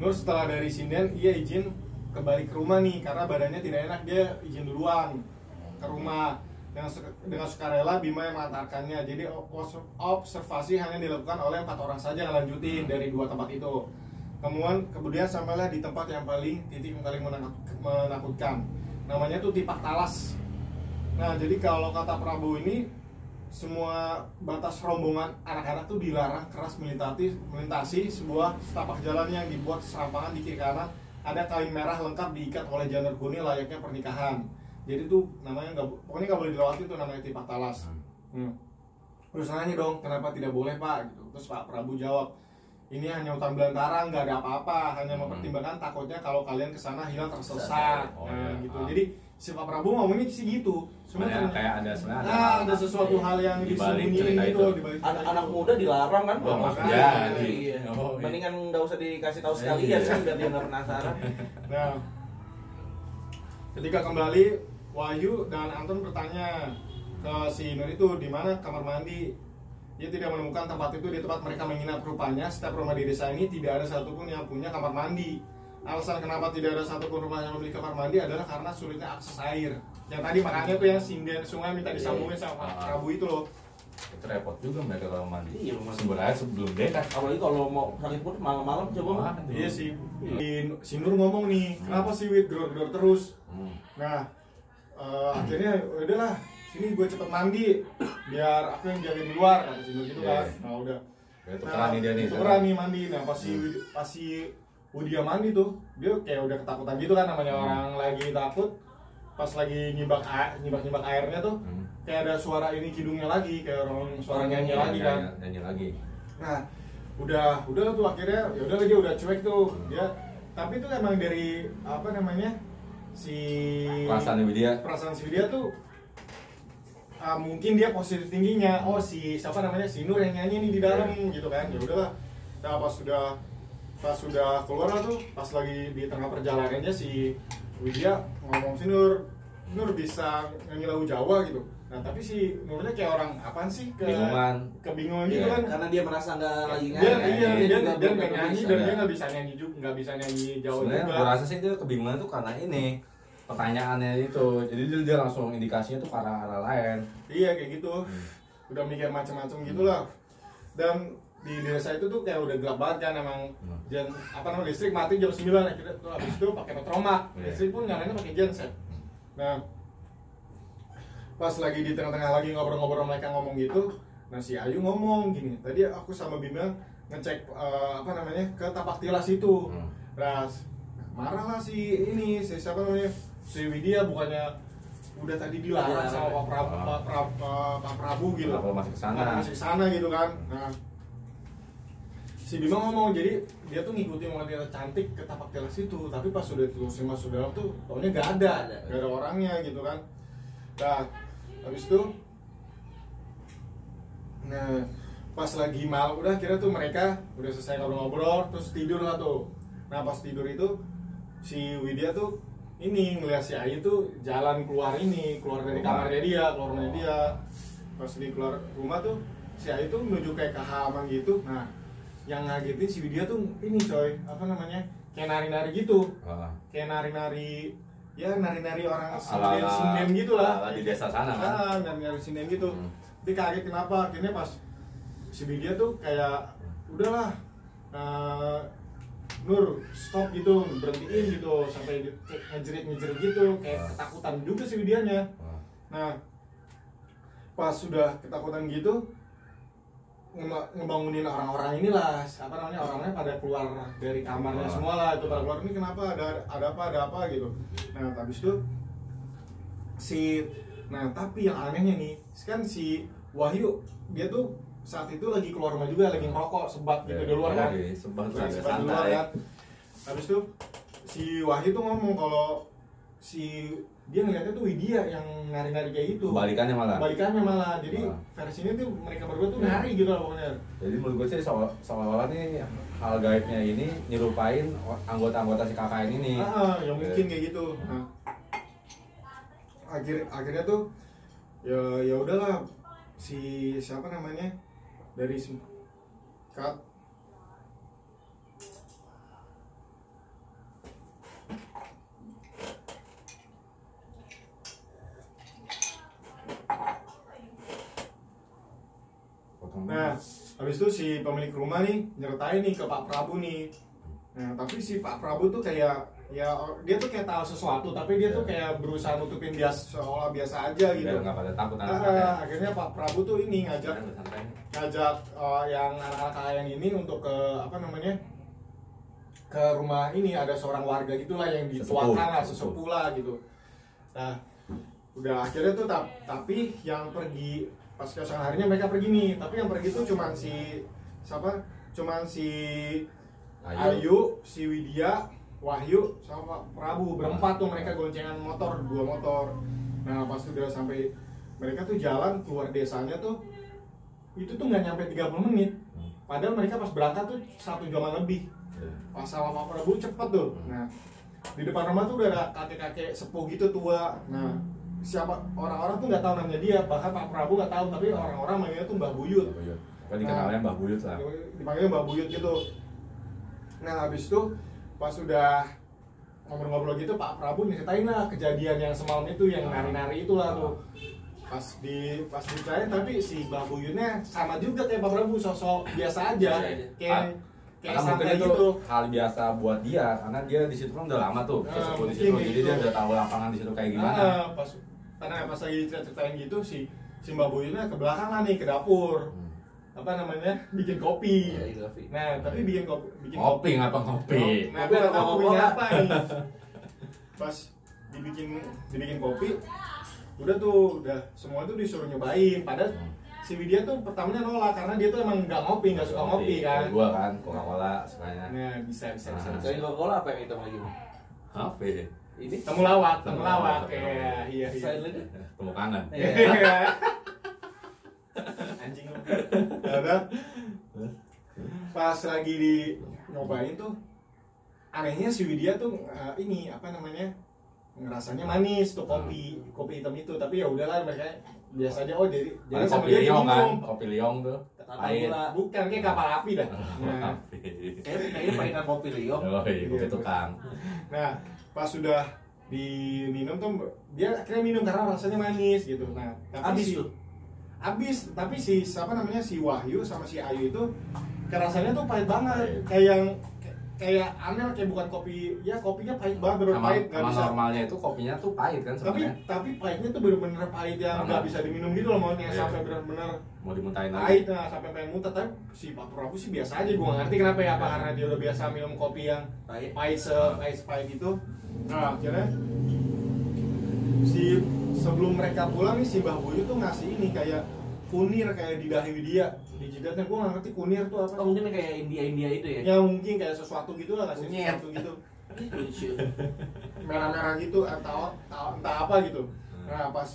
Nur setelah dari sinden ia izin kembali ke rumah nih karena badannya tidak enak dia izin duluan ke rumah. Dengan dengan sukarela Bima yang mengantarkannya. Jadi obs- observasi hanya dilakukan oleh empat orang saja lanjutin dari dua tempat itu. Kemudian kemudian sampailah di tempat yang paling titik yang paling menakut- menakutkan. Namanya tuh tipak talas. Nah jadi kalau kata Prabowo ini semua batas rombongan anak-anak tuh dilarang keras melintasi melintasi sebuah setapak jalan yang dibuat serampangan di kiri kanan ada kain merah lengkap diikat oleh janur kuning layaknya pernikahan. Jadi tuh namanya nggak pokoknya nggak boleh dilewati tuh namanya tipak talas. Hmm. terus nanya dong kenapa tidak boleh pak? Gitu. Terus Pak Prabu jawab ini hanya hutan belantara nggak ada apa-apa. Hanya Hmm. mempertimbangkan takutnya kalau kalian ke sana hilang tersesat. Oh, nah, iya. gitu. Ah. jadi si Pak Prabu ngomongnya sih gitu sebenarnya kayak ada sebenarnya nah ada sesuatu hal yang disembunyiin gitu itu. Anak-anak itu. muda dilarang kan? Oh, makanya. Iya. Iya. Oh, iya. Mendingan nggak usah dikasih tahu Iya. sekalian kan biar dia nggak penasaran. <laughs> Nah, ketika kembali Wahyu dan Anton bertanya ke si Nur itu di mana kamar mandi. Dia tidak menemukan tempat itu di tempat mereka menginap rupanya. Setiap rumah di desa ini tidak ada satupun yang punya kamar mandi. Alasan kenapa tidak ada satupun rumah yang memiliki kamar mandi adalah karena sulitnya akses air. Yang tadi makanya tuh yang sinden sungai minta disambungin sama Ah. Prabu itu loh. itu repot juga mereka kalau mandi Iya, mandi. sumber air sebelum dekat Apalagi kalau mau sakit perut malam-malam coba. Waduh. Iya sih. Si, si Nur ngomong nih, kenapa sih Wid gedor-gedor terus? Hmm. Nah, eh, akhirnya udahlah, sini gue cepet mandi biar aku yang jaga di luar kata si Nur gitu kan. Iya. Nah udah. Ya, tukeran nih dia nih Tukeran nih mandi. Nah pas si pas si Widya mandi tuh, dia kayak udah ketakutan gitu kan namanya Hmm. orang lagi takut. Pas lagi nyibak air, nyibak nyibak airnya tuh, Hmm. kayak ada suara ini kidungnya lagi, kayak orang suara nyanyi Iya, lagi kan. nyanyi- nyanyi lagi. Nah, udah udah tuh akhirnya ya udah dia udah cuek tuh. Dia tapi itu emang dari apa namanya si perasaan Widya. Perasaan si dia tuh ah, mungkin dia positif tingginya. Oh si siapa namanya si Nur yang nyanyi nih di dalam gitu kan. Ya udahlah. Nah pas sudah pas sudah keluar tuh pas lagi di tengah perjalanannya si Widya ngomong si Nur Nur bisa nyanyi lagu Jawa gitu. Nah tapi si Nurnya kayak orang apaan sih? Ke bingungan kebingungan gitu Iya. kan. Karena dia merasa nggak lagi dia nyanyi. iya dia juga dia belum nggak tentu nyanyi dan dia nggak bisa nyanyi juga nggak bisa nyanyi Jawa sebenarnya juga. gue rasa sih dia kebingungan tuh karena ini pertanyaannya itu. Jadi dia, dia langsung indikasinya tuh ke arah arah lain. Iya kayak gitu. Hmm. udah mikir macam-macam gitulah. Dan di desa itu tuh kayak udah gelap banget kan emang Hmm. dan apa namanya listrik mati jam 9 akhirnya tuh habis itu pakai petromak Iya. listrik pun nyalanya pakai genset nah pas lagi di tengah-tengah lagi ngobrol-ngobrol mereka ngomong gitu nah si Ayu ngomong gini tadi aku sama Bima ngecek eh, apa namanya ke tapak tilas itu Hmm. Ras marah lah si ini si siapa namanya si Widya bukannya udah tadi dilarang Iya. sama Pak Prabu, Ah. Pak Prabu, Pak Prabu gitu Kenapa masih ke sana? Kenapa masih ke sana gitu kan nah si Bima ngomong jadi dia tuh ngikutin wanita cantik ke tapak teras itu. Tapi pas sudah telusuri masuk dalam tuh taunya gak ada. Gak ada. Orangnya gitu kan. Nah habis itu nah pas lagi malam udah kira tuh mereka udah selesai ngobrol-ngobrol terus tidur lah tuh. Nah pas tidur itu si Widya tuh ini ngeliat si Ayu tuh jalan keluar ini keluar dari kamarnya dia keluar dari dia. Pas di keluar rumah tuh si Ayu tuh menuju kayak ke halaman gitu. Nah yang ngagetin si Widya tuh ini coy apa namanya kayak nari-nari gitu Ah. kayak nari-nari ya nari-nari orang sinden sinden gitu lah ala di desa sana kan? ah, nari-nari sinden gitu Hmm. dia kaget kenapa akhirnya pas si Widya tuh kayak udahlah eh, Nur stop gitu berhentiin gitu sampai ngejerit ngejerit gitu kayak Ah. ketakutan juga si Widyanya Ah. nah pas sudah ketakutan gitu ngebangunin orang-orang inilah apa namanya orangnya pada keluar dari kamarnya Ah. semua lah itu pada keluar ini kenapa? Ada ada apa ada apa? gitu. Nah habis itu si nah tapi yang anehnya nih kan si Wahyu dia tuh saat itu lagi keluar rumah juga lagi ngerokok sebat gitu di luar kan sebat sebat di luar kan habis itu si Wahyu tuh ngomong kalau si dia ngeliatnya tuh Widya yang nari-nari kayak gitu Kebalikannya malah. balikannya malah jadi Malah. versinya tuh mereka berdua tuh nari gitu lah pokoknya Jadi menurut gue sih seolah- seolah-olah nih hal gaibnya ini nyerupain anggota-anggota si KKN ini. ah ya mungkin kayak gitu nah, akhir akhirnya tuh ya ya udahlah si siapa namanya dari sem- kat Potong Nah, dulu. habis itu si pemilik rumah nih nyertain nih ke Pak Prabu nih. Nah, tapi si Pak Prabu tuh kayak ya dia tuh kayak tahu sesuatu, tapi dia tuh kayak berusaha nutupin dia seolah biasa aja gitu. Biar nggak pada takut Nah, akhirnya Pak Prabu tuh ini ngajak santai. ngajak uh, yang anak-anak kalian ini untuk ke apa namanya ke rumah ini ada seorang warga gitulah yang dituakan lah sesepuh lah gitu nah udah akhirnya tuh tap- tapi yang pergi pas keesokan harinya mereka pergi nih. Tapi yang pergi tuh cuman si siapa? Cuman si Ayu, si Widya Wahyu sama Prabu. Berempat tuh mereka goncengan motor dua motor. Nah pas udah sampai mereka tuh jalan keluar desanya tuh itu tuh nggak nyampe 30 menit. Padahal mereka pas berangkat tuh satu jaman lebih. Iya. pas sama Pak Prabu cepet tuh. Nah di depan rumah tuh udah ada kakek-kakek sepuh gitu tua. Nah siapa orang-orang tuh nggak tahu namanya dia bahkan Pak Prabu nggak tahu tapi orang-orang manggilnya tuh Mbah Buyut Mbah Buyut. Kan dikenalnya Mbah Buyut lah. dipanggilnya Mbak Buyut gitu nah habis itu pas udah ngobrol-ngobrol gitu Pak Prabu nyeritain lah kejadian yang semalam itu yang nari-nari itulah tuh pas di pas diceritain tapi si Mbak Buyutnya sama juga kayak Pak Prabu sosok biasa aja Biasa aja. kayak kayak Karena mungkin santai itu gitu hal biasa buat dia karena dia di situ kan udah lama tuh Nah, di situ jadi gitu. dia udah tahu lapangan di situ kayak gimana Ah, pas karena pas lagi cerita-ceritain gitu si si Mbak Buyutnya ke belakang lah nih ke dapur Hmm. apa namanya bikin kopi Iya, itu nah tapi bikin kopi bikin ngopi ngapa Nah, Kopi gue atau nggak tahu kopinya apa nih. Pas dibikin dibikin kopi, udah tuh, udah semua tuh disuruh nyobain. Padahal si Widya tuh pertamanya nolak karena dia tuh emang nggak ngopi, nggak suka ngopi kan. gua kan Coca Cola sukanya Nah bisa bisa bisa. Ah. bisa. Selain Coca-Cola apa yang hitam lagi? Bang? Ini? Temulawak, Temulawak, iya iya iya. Lagi? temu kanan Iya. <laughs> Anjing lu. Ya udah. Pas lagi di nyobain tuh anehnya si Widya tuh eh, ini apa namanya ngerasanya manis tuh kopi kopi hitam itu tapi ya udahlah mereka biasa aja oh jadi jadi sama kopi liong kan kopi liong tuh gula. bukan kayak kapal api dah <laughs> nah, Kayaknya kayaknya pahitan kopi liong. oh iya kopi tukang nah pas sudah diminum tuh dia akhirnya minum karena rasanya manis gitu. Nah tapi Habis si- tuh. habis tapi si siapa namanya si Wahyu sama si Ayu itu kayak rasanya tuh pahit banget. Kayak yang kayak- aneh kayak bukan kopi ya kopinya pahit banget bener pahit nggak bisa. normalnya itu kopinya tuh pahit kan tapi sebenarnya. tapi pahitnya tuh bener-bener pahit yang nggak bisa diminum gitu loh mau yang Iya. sampai bener-bener mau dimuntahin pahit lagi nah sampai pengen muntah. Tapi si Pak Prabu sih biasa aja gue ngerti kenapa ya apa Iya. karena dia udah biasa minum kopi yang Pahit. pahit se pahit pahit itu nah akhirnya si sebelum mereka pulang nih si Mbah Buyu tuh ngasih ini kayak kunir kayak di dahi Widya. Di jidatnya gue nggak ngerti kunir tuh apa Oh, mungkin kayak India-India itu ya. ya mungkin kayak sesuatu gitu lah ngasih Kunyit. sesuatu gitu. <laughs> Merah-merah gitu atau entah apa gitu. Nah pas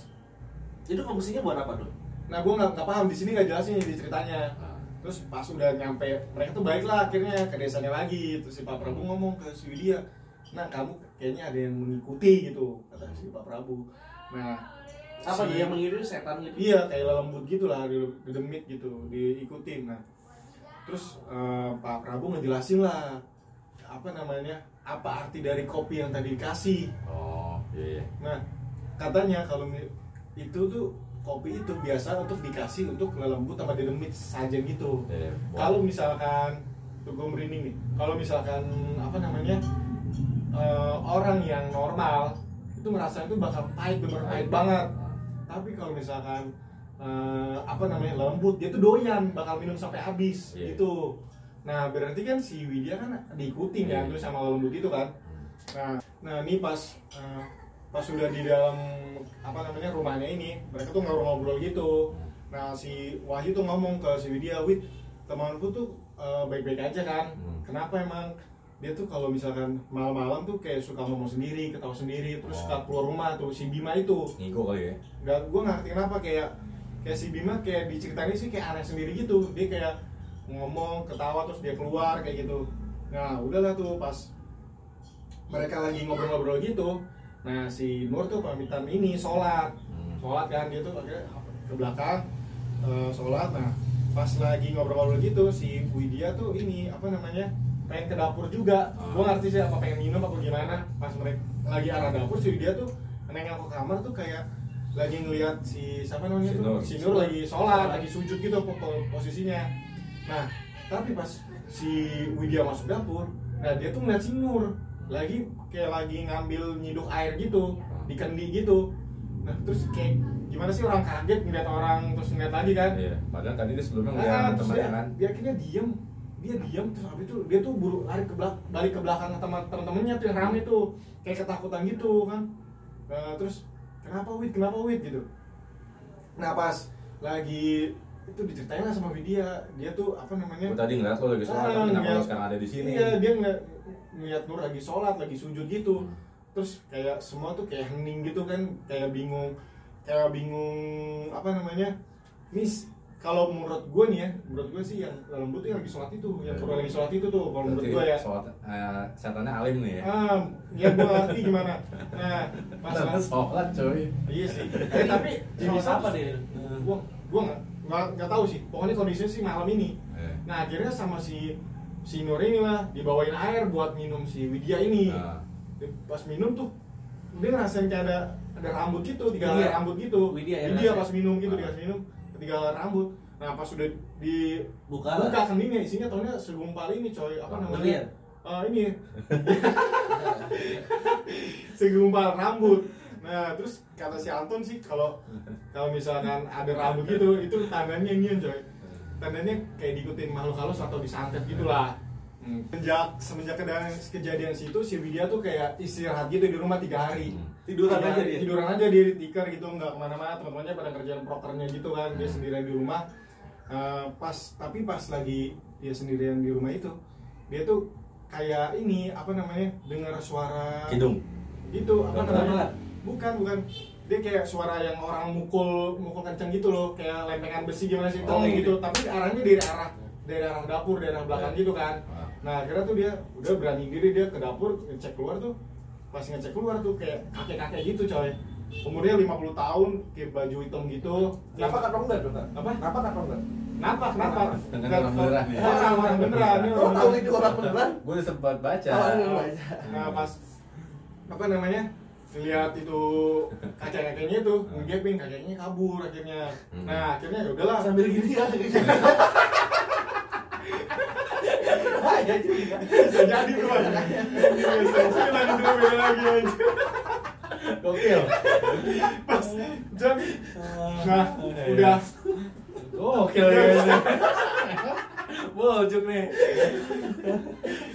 Itu fungsinya buat apa tuh? nah gue nggak paham di sini nggak jelasin di ceritanya. Nah, terus pas udah nyampe mereka tuh baik lah akhirnya ke desanya lagi. Terus si Pak Prabu ngomong ke si Widya nah kamu kayaknya ada yang mengikuti gitu kata si Pak Prabu. Nah Apa si- dia yang mengirim setan gitu? iya kayak lembut gitu lah di, di demit gitu diikutin. Nah terus eh, Pak Prabu ngejelasin lah apa namanya apa arti dari kopi yang tadi dikasih. Oh iya iya. Nah katanya kalau itu tuh kopi itu biasa untuk dikasih untuk lembut sama didemit sajen gitu. Iya, buat- kalau misalkan tuh gue merinding nih kalau misalkan apa namanya eh, orang yang normal itu merasa itu bakal pahit bener pahit banget tapi kalau misalkan eh, apa namanya lembut dia tuh doyan bakal minum sampai habis Iya. gitu nah berarti kan si Widya kan diikutin Iya. ya terus sama lembut itu kan nah nah ini pas eh, pas sudah di dalam apa namanya rumahnya ini mereka tuh ngobrol-ngobrol gitu nah si Wahyu tuh ngomong ke si Widya Wid temanku tuh eh, baik-baik aja kan Hmm. kenapa emang dia tuh kalau misalkan malam-malam tuh kayak suka ngomong sendiri ketawa sendiri terus suka keluar rumah tuh si Bima itu. Ngigo kali ya? Nggak gue ngerti kenapa kayak kayak si Bima kayak diceritain sih kayak aneh sendiri gitu. Dia kayak ngomong ketawa terus dia keluar kayak gitu. Nah udahlah tuh pas mereka lagi ngobrol-ngobrol gitu nah si Nur tuh pamitan ini sholat. Hmm. sholat kan dia tuh ke belakang eh, sholat. Nah pas lagi ngobrol-ngobrol gitu si Widya tuh ini apa namanya pengen ke dapur juga. Ah. gua ngerti sih apa pengen minum apa gimana. Pas mereka lagi arah dapur si Widya tuh nengok ke kamar tuh kayak lagi ngeliat si siapa namanya Si tuh? Nur. si Nur lagi sholat lagi sujud gitu po- po- posisinya. Nah tapi pas si Widya masuk dapur nah dia tuh ngeliat si Nur lagi kayak lagi ngambil nyiduk air gitu di kendi gitu. Nah terus kayak gimana sih orang kaget ngeliat orang terus ngeliat lagi kan? Iya padahal tadi dia sebelumnya ngeliat terus temannya dia, kan? dia akhirnya diem dia diem terus habis itu dia tuh buru lari ke belakang balik ke belakang teman teman-temannya tuh yang rame tuh kayak ketakutan gitu kan Nah, terus kenapa wit kenapa wit gitu nah pas lagi itu diceritain lah sama Widya dia tuh apa namanya tadi ngeliat lo lagi sholat, Ah, tapi kenapa lo sekarang ada di sini? Iya, dia ngeliat, ngeliat Nur lagi sholat, lagi sujud gitu. Hmm. Terus kayak semua tuh kayak hening gitu kan, kayak bingung, kayak bingung apa namanya? Miss, kalau menurut gue nih ya, menurut gue sih yang lembut tuh yang lagi sholat itu, yang pura lagi sholat itu tuh, kalau menurut gue ya. sholat, eh, setannya alim nih ya? Ah, ya gue ngerti <laughs> gimana. Nah, masalah sholat coy. iya sih. <laughs> Eh, tapi Jenis apa dia? Gua gua nggak nggak nggak tahu sih. Pokoknya kondisinya sih malam ini. Eh. Nah akhirnya sama si si Nur ini lah dibawain air buat minum si Widya ini. Nah. Dia Pas minum tuh dia ngerasain kayak ada ada rambut gitu, tiga rambut gitu. Widya yang Widya pas minum gitu Ah. dikasih minum helai rambut. Nah pas sudah di Buka keningnya isinya taunya segumpal ini coy apa namanya? Ah, ini segumpal rambut. Nah, terus kata si Anton sih kalau kalau misalkan ada rambut gitu, itu tandanya ini coy. Tandanya kayak diikutin makhluk halus atau disantet gitulah. Hmm. Sejak semenjak kejadian, kejadian situ si Widya tuh kayak istirahat gitu di rumah tiga hari. Hmm. Tiduran Tiga aja dia. Tiduran aja di tikar gitu nggak ke mana-mana teman-temannya pada kerjaan prokernya gitu kan dia sendirian di rumah. Eh, pas tapi pas lagi dia sendirian di rumah itu dia tuh kayak ini apa namanya dengar suara Kidung. itu apa namanya bukan bukan dia kayak suara yang orang mukul mukul kenceng gitu loh kayak lempengan besi gimana sih Oh, tong iya. gitu tapi arahnya dari arah dari arah dapur dari arah belakang gitu kan. Nah akhirnya tuh dia udah berani diri dia ke dapur ngecek keluar tuh pas ngecek keluar tuh kayak kakek kakek gitu coy umurnya 50 tahun kayak baju hitam gitu Kenapa kantong enggak, Dokter? Apa? Kenapa kantong enggak? kenapa kenapa Dengan orang beneran ya? orang orang beneran ini orang tahu beneran. itu orang beneran? Gue udah sempat baca. Oh, iya, baca. Nah pas apa namanya lihat itu kaca kakeknya itu ngegeping kakeknya kabur akhirnya. Hmm. Nah akhirnya ya udahlah. Sambil gini ya. <laughs> Ya, juga. Bisa jadi tuh mas. Bisa lagi dulu lagi aja. Gokil. Pas jam. Nah udah. Gokil ya. Bojuk nih.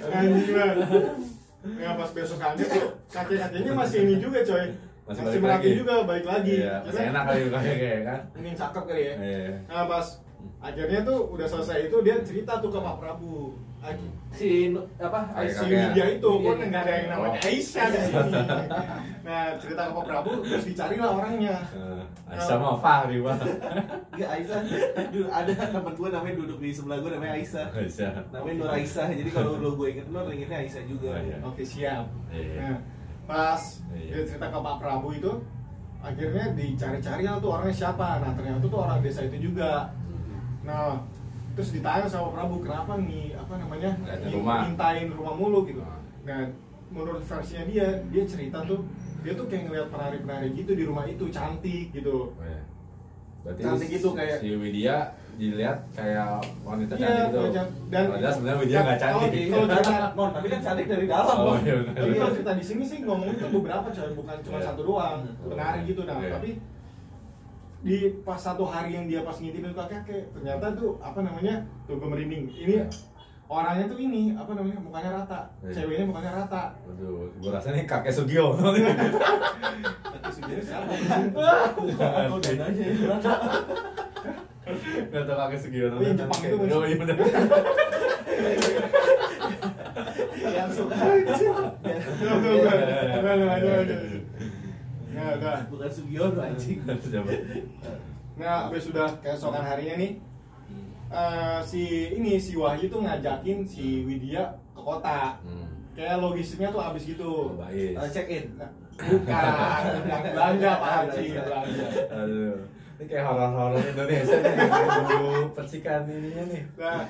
Anjing lah. Nah pas besokannya kakeknya masih ini juga coy. Masih Masih, lagi. juga balik lagi. Iya, masih Kira- enak kali kayak kan. Ini cakep kali ya. Iya. Nah pas akhirnya tuh udah selesai itu dia cerita tuh ke Pak Prabu. Si apa? Si kakek. Widya itu pun nggak ada yang namanya Oh. Aisyah di sini. <laughs> Nah cerita ke Pak Prabu terus dicarilah orangnya. Eh, Aisyah mah Fahri bang. Enggak Aisyah. Dulu ada teman gue namanya duduk di sebelah gue namanya Aisyah. Aisyah. Namanya Nur Aisyah. Jadi kalau lo gue inget Nur, ingetnya Aisyah juga. Oh, iya. Oke siap. Iya. Nah, pas Iya. dia cerita ke Pak Prabu itu akhirnya dicari-cari lah tuh orangnya siapa. Nah ternyata tuh orang desa itu juga. Nah terus ditanya sama Prabu kenapa nih apa namanya rumah. ngintain rumah mulu gitu. Ah. Nah menurut versinya dia dia cerita tuh dia tuh kayak ngeliat penari-penari gitu di rumah itu cantik gitu. Oh, iya. Berarti Cantik gitu kayak- si Widya dilihat kayak wanita Iya, cantik gitu. dan- Padahal sebenarnya Widya nggak cantik. kalau- cerita- <laughs> non, tapi kan cantik dari dalam, Oh, iya benar. Tapi kalau cerita di sini sih ngomongin tuh beberapa coy, bukan cuma Iya. satu doang, Hmm. penari gitu nah. Iya. Tapi di pas satu hari yang dia pas ngintipin kakek kakek, ternyata tuh apa namanya tuh gue merinding. Ini Iya. Orangnya tuh ini apa namanya mukanya rata, Iya. ceweknya mukanya rata. Waduh, gua rasa nih kakek Sugio. <laughs> Tapi sebenarnya siapa? Aku dan aja ya. Gak tau kakek Sugio. Oh, yang Jepang itu Oh iya bener. Yang suka. Nah. Nah, udah. Bukan Sugiono anjing. Nah, habis sudah keesokan harinya nih eh, si ini si Wahyu tuh ngajakin si Widya ke kota. Hmm. Kayak logistiknya tuh habis gitu. Oh, baik. Eh, Check in. Nah, Bukan, belanja Pak Haji, belanja. Aduh. <laughs> Ini kayak horor-horor Indonesia nih. Percikan ininya nih. Nah,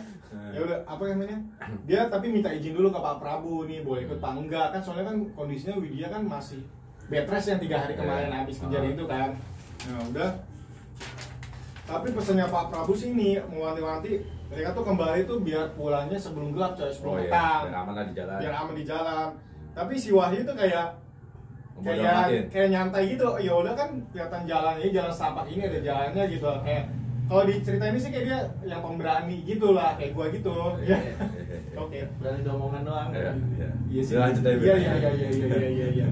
ya udah apa namanya? Dia tapi minta izin dulu ke Pak Prabu nih, boleh ikut apa enggak kan soalnya kan kondisinya Widya kan masih bed rest yang tiga hari kemarin Iya. habis kejadian itu kan. Nah udah tapi pesannya Pak Prabu sih ini mewanti-wanti mereka tuh kembali tuh biar pulangnya sebelum gelap coy sebelum oh, iya. petang. biar aman lah di jalan. Biar aman di jalan. Tapi si Wahyu tuh kayak kayak kayak nyantai gitu. Ya udah kan kelihatan jalan ini jalan sampah ini ada jalannya gitu. Kayak kalau di cerita ini sih kayak dia yang pemberani gitu lah kayak gua gitu. Iya, ya. Iya, iya, oke. Berani domongan doang. Iya sih. Lanjut aja iya iya iya iya iya iya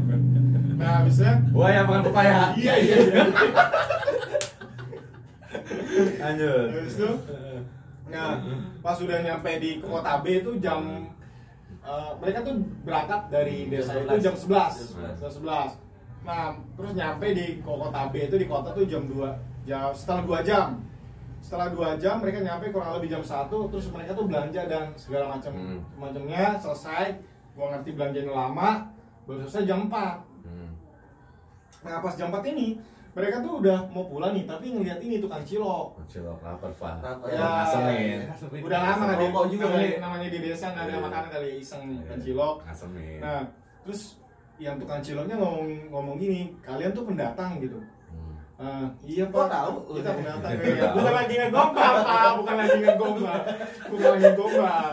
nah bisa wah yang makan pepaya. Iya iya iya. Lanjut. Habis itu, nah pas udah nyampe di kota B itu jam eh, mereka tuh berangkat dari desa 11. itu jam 11 Jam jam 11 nah terus nyampe di kota B itu di kota tuh jam 2 jam setelah 2 jam setelah 2 jam mereka nyampe kurang lebih jam 1 terus mereka tuh belanja dan segala macam Hmm. macamnya selesai gua ngerti belanjanya lama baru selesai jam 4 Hmm. nah pas jam 4 ini mereka tuh udah mau pulang nih tapi ngeliat ini tukang cilok Cilok lapar, Pak. Lapar. Ya, ngasemin. udah lama nggak ada Rokok juga namanya, kali. namanya di desa nggak ada Iya. makanan kali iseng kan cilok Ngasemin. nah terus yang tukang ciloknya ngomong ngomong gini kalian tuh pendatang gitu. Ah, iya Kok pak tahu? kita pendatang <laughs> ya. bukan lagi ngegombal pak bukan lagi ngegombal bukan lagi ngegombal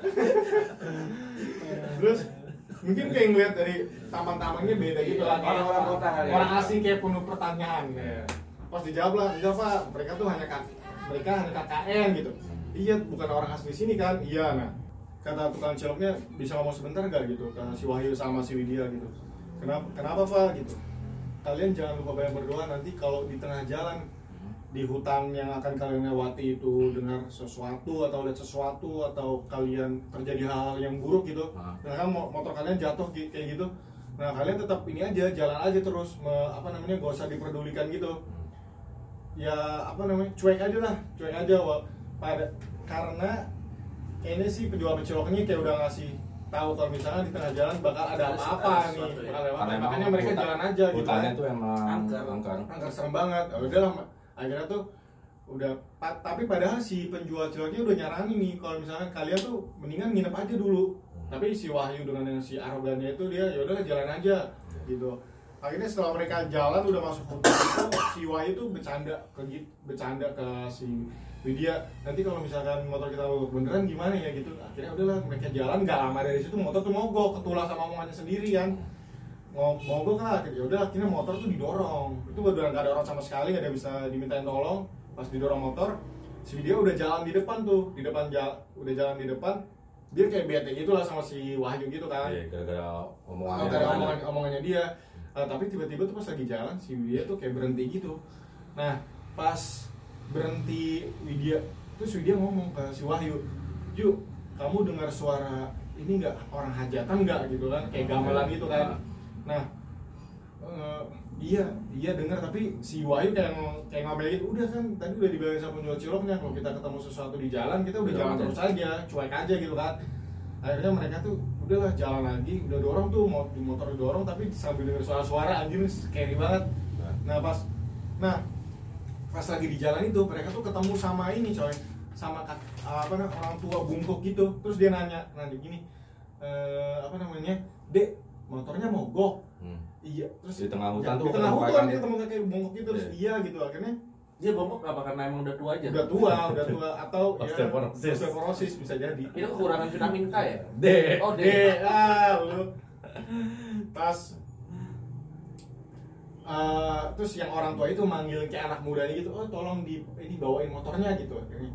<laughs> terus mungkin kayak ngeliat dari taman-tamannya beda gitu lah. Kayak Orang-orang kota kali ya. orang asing kayak penuh pertanyaan. Ya. pas dijawab lah enggak pak mereka tuh hanya kak mereka hanya KKN gitu. Iya bukan orang asli sini kan? Iya nah. Kata tukang ciloknya bisa ngomong sebentar gak gitu kata si Wahyu sama si Widya gitu. Kenapa kenapa pak? gitu. Kalian jangan lupa banyak berdoa nanti kalau di tengah jalan di hutan yang akan kalian lewati itu dengar sesuatu atau lihat sesuatu atau kalian terjadi hal-hal yang buruk gitu Ah. nah kan mo- motor kalian jatuh kayak gitu nah kalian tetap ini aja jalan aja terus me- apa namanya gak usah diperdulikan gitu ya apa namanya cuek aja lah cuek aja Wak. pada karena kayaknya sih penjual ciloknya kayak udah ngasih tahu kalau misalnya di tengah jalan bakal ada apa-apa nih ya. bakal emang makanya mereka jalan aja gitu Hutannya kan. tuh emang Angker. angker. angker serem banget ya udah lah akhirnya tuh udah tapi padahal si penjual ciloknya udah nyaranin nih kalau misalnya kalian tuh mendingan nginep aja dulu. Tapi si Wahyu dengan yang si arogannya itu dia ya udah jalan aja gitu. Akhirnya setelah mereka jalan udah masuk hutan itu si Wahyu tuh bercanda ke bercanda ke si Widya nanti kalau misalkan motor kita mogok beneran gimana ya? Gitu. Akhirnya udahlah mereka jalan nggak lama dari situ motor tuh mogok ketulah sama omongannya sendiri kan mogok lah ya udah akhirnya motor tuh didorong. Itu udah nggak ada orang sama sekali nggak ada bisa dimintain tolong. Pas didorong motor si dia udah jalan di depan tuh di depan jalan udah jalan di depan. Dia kayak bete gitu lah sama si Wahyu gitu kan. Iya, gara-gara omongannya. gara yang omongan, ada. omongannya dia. Eh, tapi tiba-tiba tuh pas lagi jalan si Widya tuh kayak berhenti gitu. Nah pas berhenti Widya terus Widya ngomong ke si Wahyu Ju kamu dengar suara ini nggak? Orang hajatan nggak? Gitu kan kayak gamelan gitu kan nah eh, iya iya dengar tapi si Wahyu kayak kayak gitu udah kan tadi udah dibilangin sama penjual ciloknya kalau kita ketemu sesuatu di jalan kita udah Udah jalan terus aja cuek aja gitu kan. Akhirnya mereka tuh udahlah jalan lagi udah dorong tuh mau di motor dorong tapi sambil denger suara-suara anjir scary banget. Nah. Pas nah pas lagi di jalan itu mereka tuh ketemu sama ini coy sama apa orang tua bungkuk gitu. Terus dia nanya nanya gini eh, apa namanya dek motornya mogok Hmm. iya terus Di tengah hutan ya, tuh di tengah hutan kakak dia dia. ketemu kakek bungkuk gitu terus Iya. iya gitu akhirnya Dia bongkok apa karena emang udah tua aja? udah tua <laughs> udah tua atau ya Osteoporosis. osteoporosis bisa jadi Itu kekurangan vitamin K ya? D. Oh, D. Eh, ah, lu. Pas eh, terus yang orang tua itu manggil kayak anak mudanya gitu, oh tolong di ini bawain motornya gitu. akhirnya.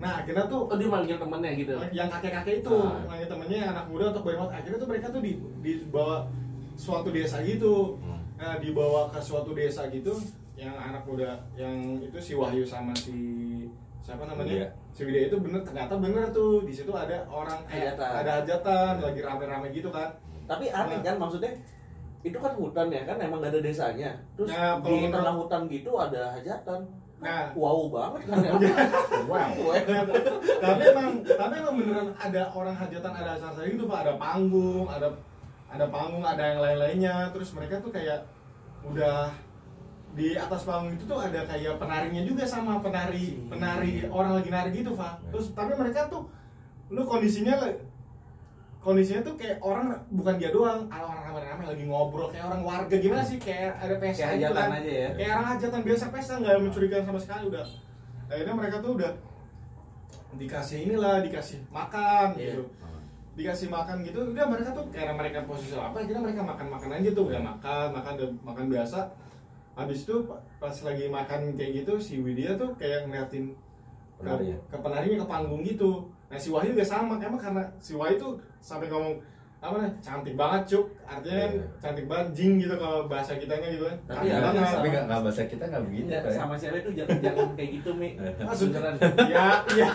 Nah akhirnya tuh Oh dia manggil temennya gitu. yang kakek-kakek itu Ah. manggil temennya yang anak muda untuk motor. Akhirnya tuh mereka tuh di dibawa suatu desa gitu. Hmm. Nah dibawa ke suatu desa gitu, yang anak muda yang itu si Wahyu sama si siapa namanya? Widya. Si Widya itu bener ternyata bener tuh di situ ada orang kayak Hajatan. ada hajatan lagi rame-rame gitu kan. Tapi aneh kan maksudnya itu kan hutan ya kan emang gak ada desanya. Terus Nah, kalau di tengah hutan gitu ada hajatan. Nah. wow banget. Kan <laughs> ya. Wow. tapi emang tapi emang beneran ada orang hajatan ada acara gitu pak. Ada panggung ada ada panggung ada yang lain-lainnya. Terus mereka tuh kayak udah di atas panggung itu tuh ada kayak penarinya juga sama penari penari orang lagi nari gitu pak. Terus tapi mereka tuh lu kondisinya kondisinya tuh kayak orang bukan dia doang ada orang rame-rame lagi ngobrol kayak orang warga gimana sih? Kayak ada pesta Kayak gitu kan. aja ya. kayak orang hajatan biasa pesta nggak mencurigakan sama sekali udah. Akhirnya mereka tuh udah dikasih inilah dikasih makan Iya. gitu. Dikasih makan gitu udah mereka tuh karena mereka posisi apa akhirnya mereka makan makan aja tuh. Udah makan makan udah makan biasa. Habis itu pa- pas lagi makan kayak gitu si Widya tuh kayak ngeliatin ke, Penari ke penarinya ke panggung gitu. Nah si Wahyu juga sama emang karena si Wahyu tuh sampai ngomong apa nih? Cantik banget cuk. Artinya kan Iya. cantik banget jing gitu kalau bahasa kitanya gitu kan. Tapi ya, banget. tapi nggak nggak bahasa kita nggak begitu Iya, kayak sama cewek tuh jangan jangan <laughs> kayak gitu mi. Maksud- beneran. Ya <laughs> iya.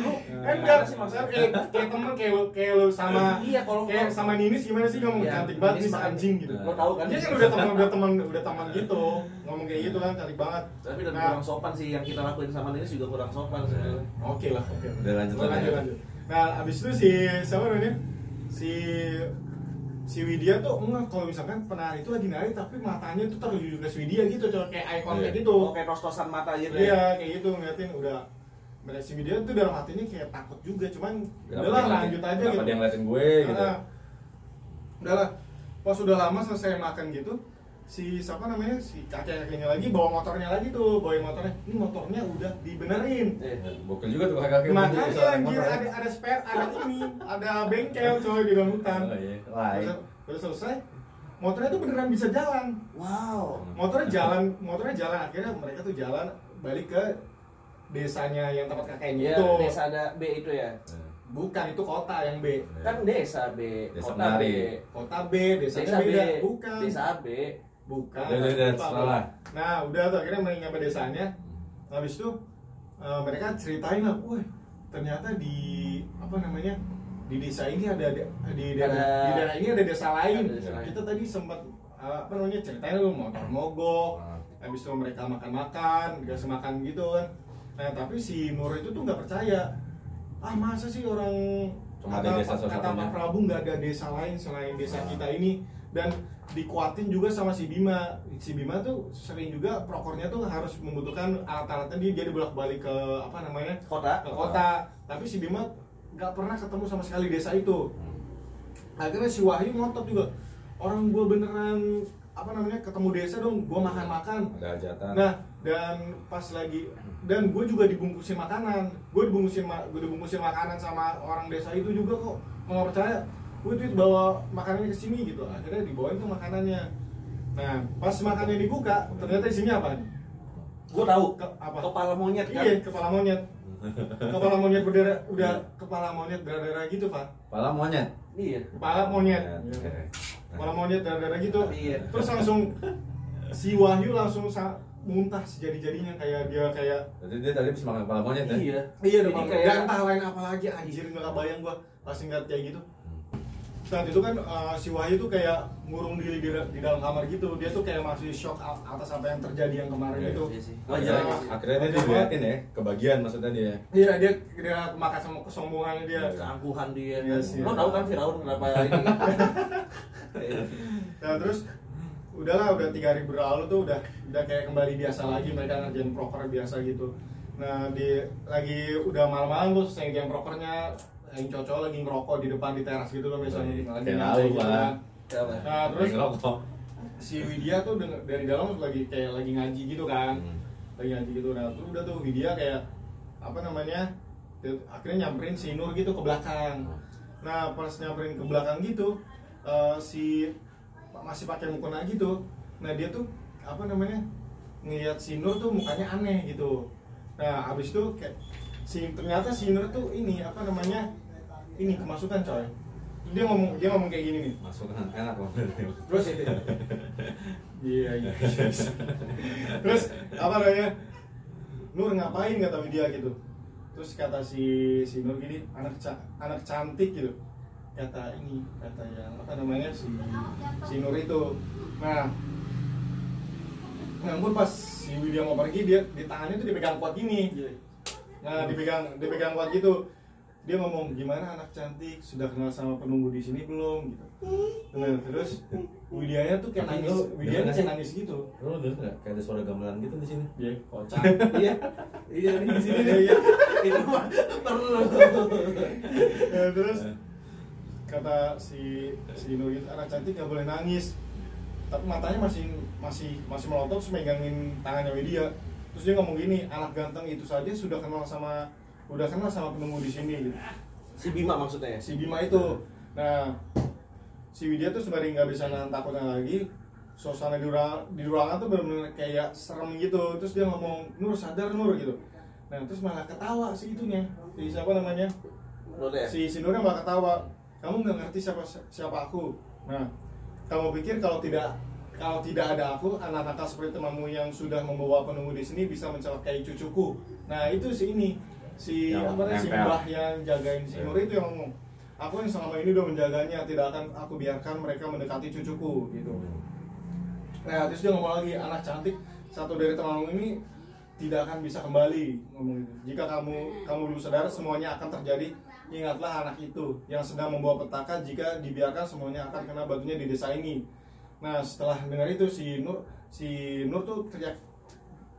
Lu kan enggak. Sih maksudnya. Kayak kayak temen kayak lu kayak lu sama iya kalau kayak sama Ninis gimana sih ngomong? Iya, cantik banget Ninis nih anjing gitu. Lo tau kan dia kan udah teman udah teman udah teman gitu. Ngomong kayak gitu kan cantik banget. Tapi udah Nah. kurang sopan sih yang kita lakuin sama Ninis juga kurang sopan sebenarnya. Oke lah oke. Udah lanjut aja. lanjut, nah abis itu si siapa namanya? Si si Widya tuh enggak kalau misalkan penari itu lagi nari tapi matanya tuh tertuju ke si Widya gitu coba kayak eye contact Iya. gitu. Oh kayak tos-tosan mata gitu ya. Iya kayak gitu ngeliatin udah. Mereka si Widya tuh dalam hatinya kayak takut juga cuman Kenapa udahlah lanjut aja kenapa gitu. dia ngeliatin gue gitu? Ah, udahlah. Pas udah lama selesai makan gitu si siapa namanya si kakek kakeknya lagi bawa motornya lagi tuh bawa motornya. Ini motornya udah dibenerin. Eh, Bokil juga tuh kakek makanya anjir ada ada spare ada ini ada bengkel coy di dalam hutan Oh iya, terus, terus selesai motornya tuh beneran bisa jalan. Wow. Motornya jalan motornya jalan akhirnya mereka tuh jalan balik ke desanya yang tempat kakeknya Iya, itu. desa ada B itu ya? Bukan itu kota yang B. Kan desa B Desa kota B. Menari. kota B desanya desa B. beda. Bukan. Desa B bukan Udah, udah, udah, salah. nah udah tuh akhirnya mereka nyampe desanya habis itu eh, mereka ceritain lah wah ternyata di apa namanya di desa ini ada di di daerah, Ada- di daerah ini ada desa lain ada desa lain. kita tadi sempat eh, apa namanya ceritain lu motor mogok Ah. habis itu mereka makan-makan dikasih makan gitu kan nah tapi si Nur itu tuh nggak percaya ah masa sih orang Cuma kata, ada desa kata. Pak Prabu nggak ada desa lain selain desa kita ini dan dikuatin juga sama si Bima. Si Bima tuh sering juga prokornya tuh harus membutuhkan alat-alatnya. Dia jadi bolak balik ke apa namanya kota. ke kota. Tapi si Bima nggak pernah ketemu sama sekali desa itu. Akhirnya si Wahyu ngotot juga orang gua beneran apa namanya ketemu desa dong gua makan-makan. Ada hajatan. Nah, dan pas lagi dan gue juga dibungkusin makanan, gue dibungkusin ma- gue dibungkusin makanan sama orang desa itu juga kok. Nggak percaya. Gue tuh bawa makanannya ke sini gitu, akhirnya dibawain tuh makanannya. Nah, pas makanannya dibuka, ternyata isinya apa? gue tahu Ke- apa? kepala monyet kan Iya, kepala monyet. Kepala monyet berdarah, udah kepala monyet berdarah gitu, Pak. Kepala monyet. iya Kepala monyet. Oke. Kepala monyet berdarah gitu. Iya. Terus langsung si Wahyu langsung sa- muntah sejadi-jadinya kayak dia kayak Jadi dia tadi bisa makan kepala monyet ya? iya Iya dong, kayak- kayak entah lain apa lagi anjir nggak kebayang gua pas ngeliat kayak gitu. Saat itu kan eh, si Wahyu tuh kayak ngurung diri di, di dalam kamar gitu. Dia tuh kayak masih shock atas apa yang terjadi yang kemarin Iya. itu. Iya sih. Wajar Wajar aja. sih. Akhirnya dia diliatin ya, kebagian maksudnya dia. Iya dia dia kemakan sama kesombongannya dia. Iya. keangkuhan dia Iya sih. lo tau kan Firaun kenapa ini <laughs> Nah terus udahlah udah tiga hari berlalu tuh udah udah kayak kembali biasa lagi mereka ngerjain proker biasa gitu. Nah di lagi udah malam-malam tuh selesai ngerjain prokernya yang cocok lagi ngerokok di depan di teras gitu loh biasanya Iya, lagi lalu, gitu Pak. kan. Siapa? Nah terus ngerokok. si Widya tuh denger- dari dalam lagi kayak lagi ngaji gitu kan Hmm. lagi ngaji gitu nah terus udah tuh Widya kayak apa namanya akhirnya nyamperin si Nur gitu ke belakang nah pas nyamperin ke belakang gitu eh, si masih pakai mukena gitu nah dia tuh apa namanya ngeliat si Nur tuh mukanya aneh gitu nah habis itu kayak si ternyata si Nur tuh ini apa namanya ini kemasukan coy. Dia ngomong dia ngomong kayak gini nih. Masuk kan enak loh. terus iya iya terus apa namanya? Nur ngapain kata Widya gitu. Terus kata si si Nur gini anak ca- anak cantik gitu. Kata ini kata yang apa namanya si si Nur itu. Nah namun pas si Widya mau pergi dia di tangannya tuh dipegang kuat gini. Nah dipegang dipegang kuat gitu dia ngomong gimana anak cantik? Sudah kenal sama penunggu di sini belum? Gitu. Nah terus Widyanya tuh kayak nangis. denger kayak nangis gitu. Lu denger nggak? Kayak ada suara gamelan gitu di sini. iya kocak. <laughs> Iya. Iya di sini. Iya, nih iya. itu perlu. Nah, <laughs> terus kata si si anak cantik nggak boleh nangis. Tapi matanya masih masih masih melotot terus megangin tangannya Widya. Terus dia ngomong gini anak ganteng itu saja sudah kenal sama udah kenal sama penunggu di sini. Si Bima maksudnya? Ya si Bima itu. Nah si Widya tuh sembari nggak bisa nahan takutnya lagi suasana di ruangan di ruangan tuh benar-benar kayak serem gitu. Terus dia ngomong Nur sadar Nur gitu. Nah terus malah ketawa si itunya. Si siapa namanya? Ya? Si si Nurnya malah ketawa. Kamu nggak ngerti siapa siapa aku? Nah kamu pikir kalau tidak kalau tidak ada aku anak nakal seperti temanmu yang sudah membawa penunggu di sini bisa mencelakai cucuku. Nah itu si ini si Yang apa namanya si mbah yang jagain si Iya. Nur itu yang ngomong aku yang selama ini udah menjaganya tidak akan aku biarkan mereka mendekati cucuku gitu Nah, terus dia ngomong lagi, anak cantik satu dari temanmu ini tidak akan bisa kembali ngomong gitu. Jika kamu kamu belum sadar semuanya akan terjadi. Ingatlah anak itu yang sedang membawa petaka jika dibiarkan semuanya akan kena batunya di desa ini. Nah, setelah dengar itu si Nur si Nur tuh teriak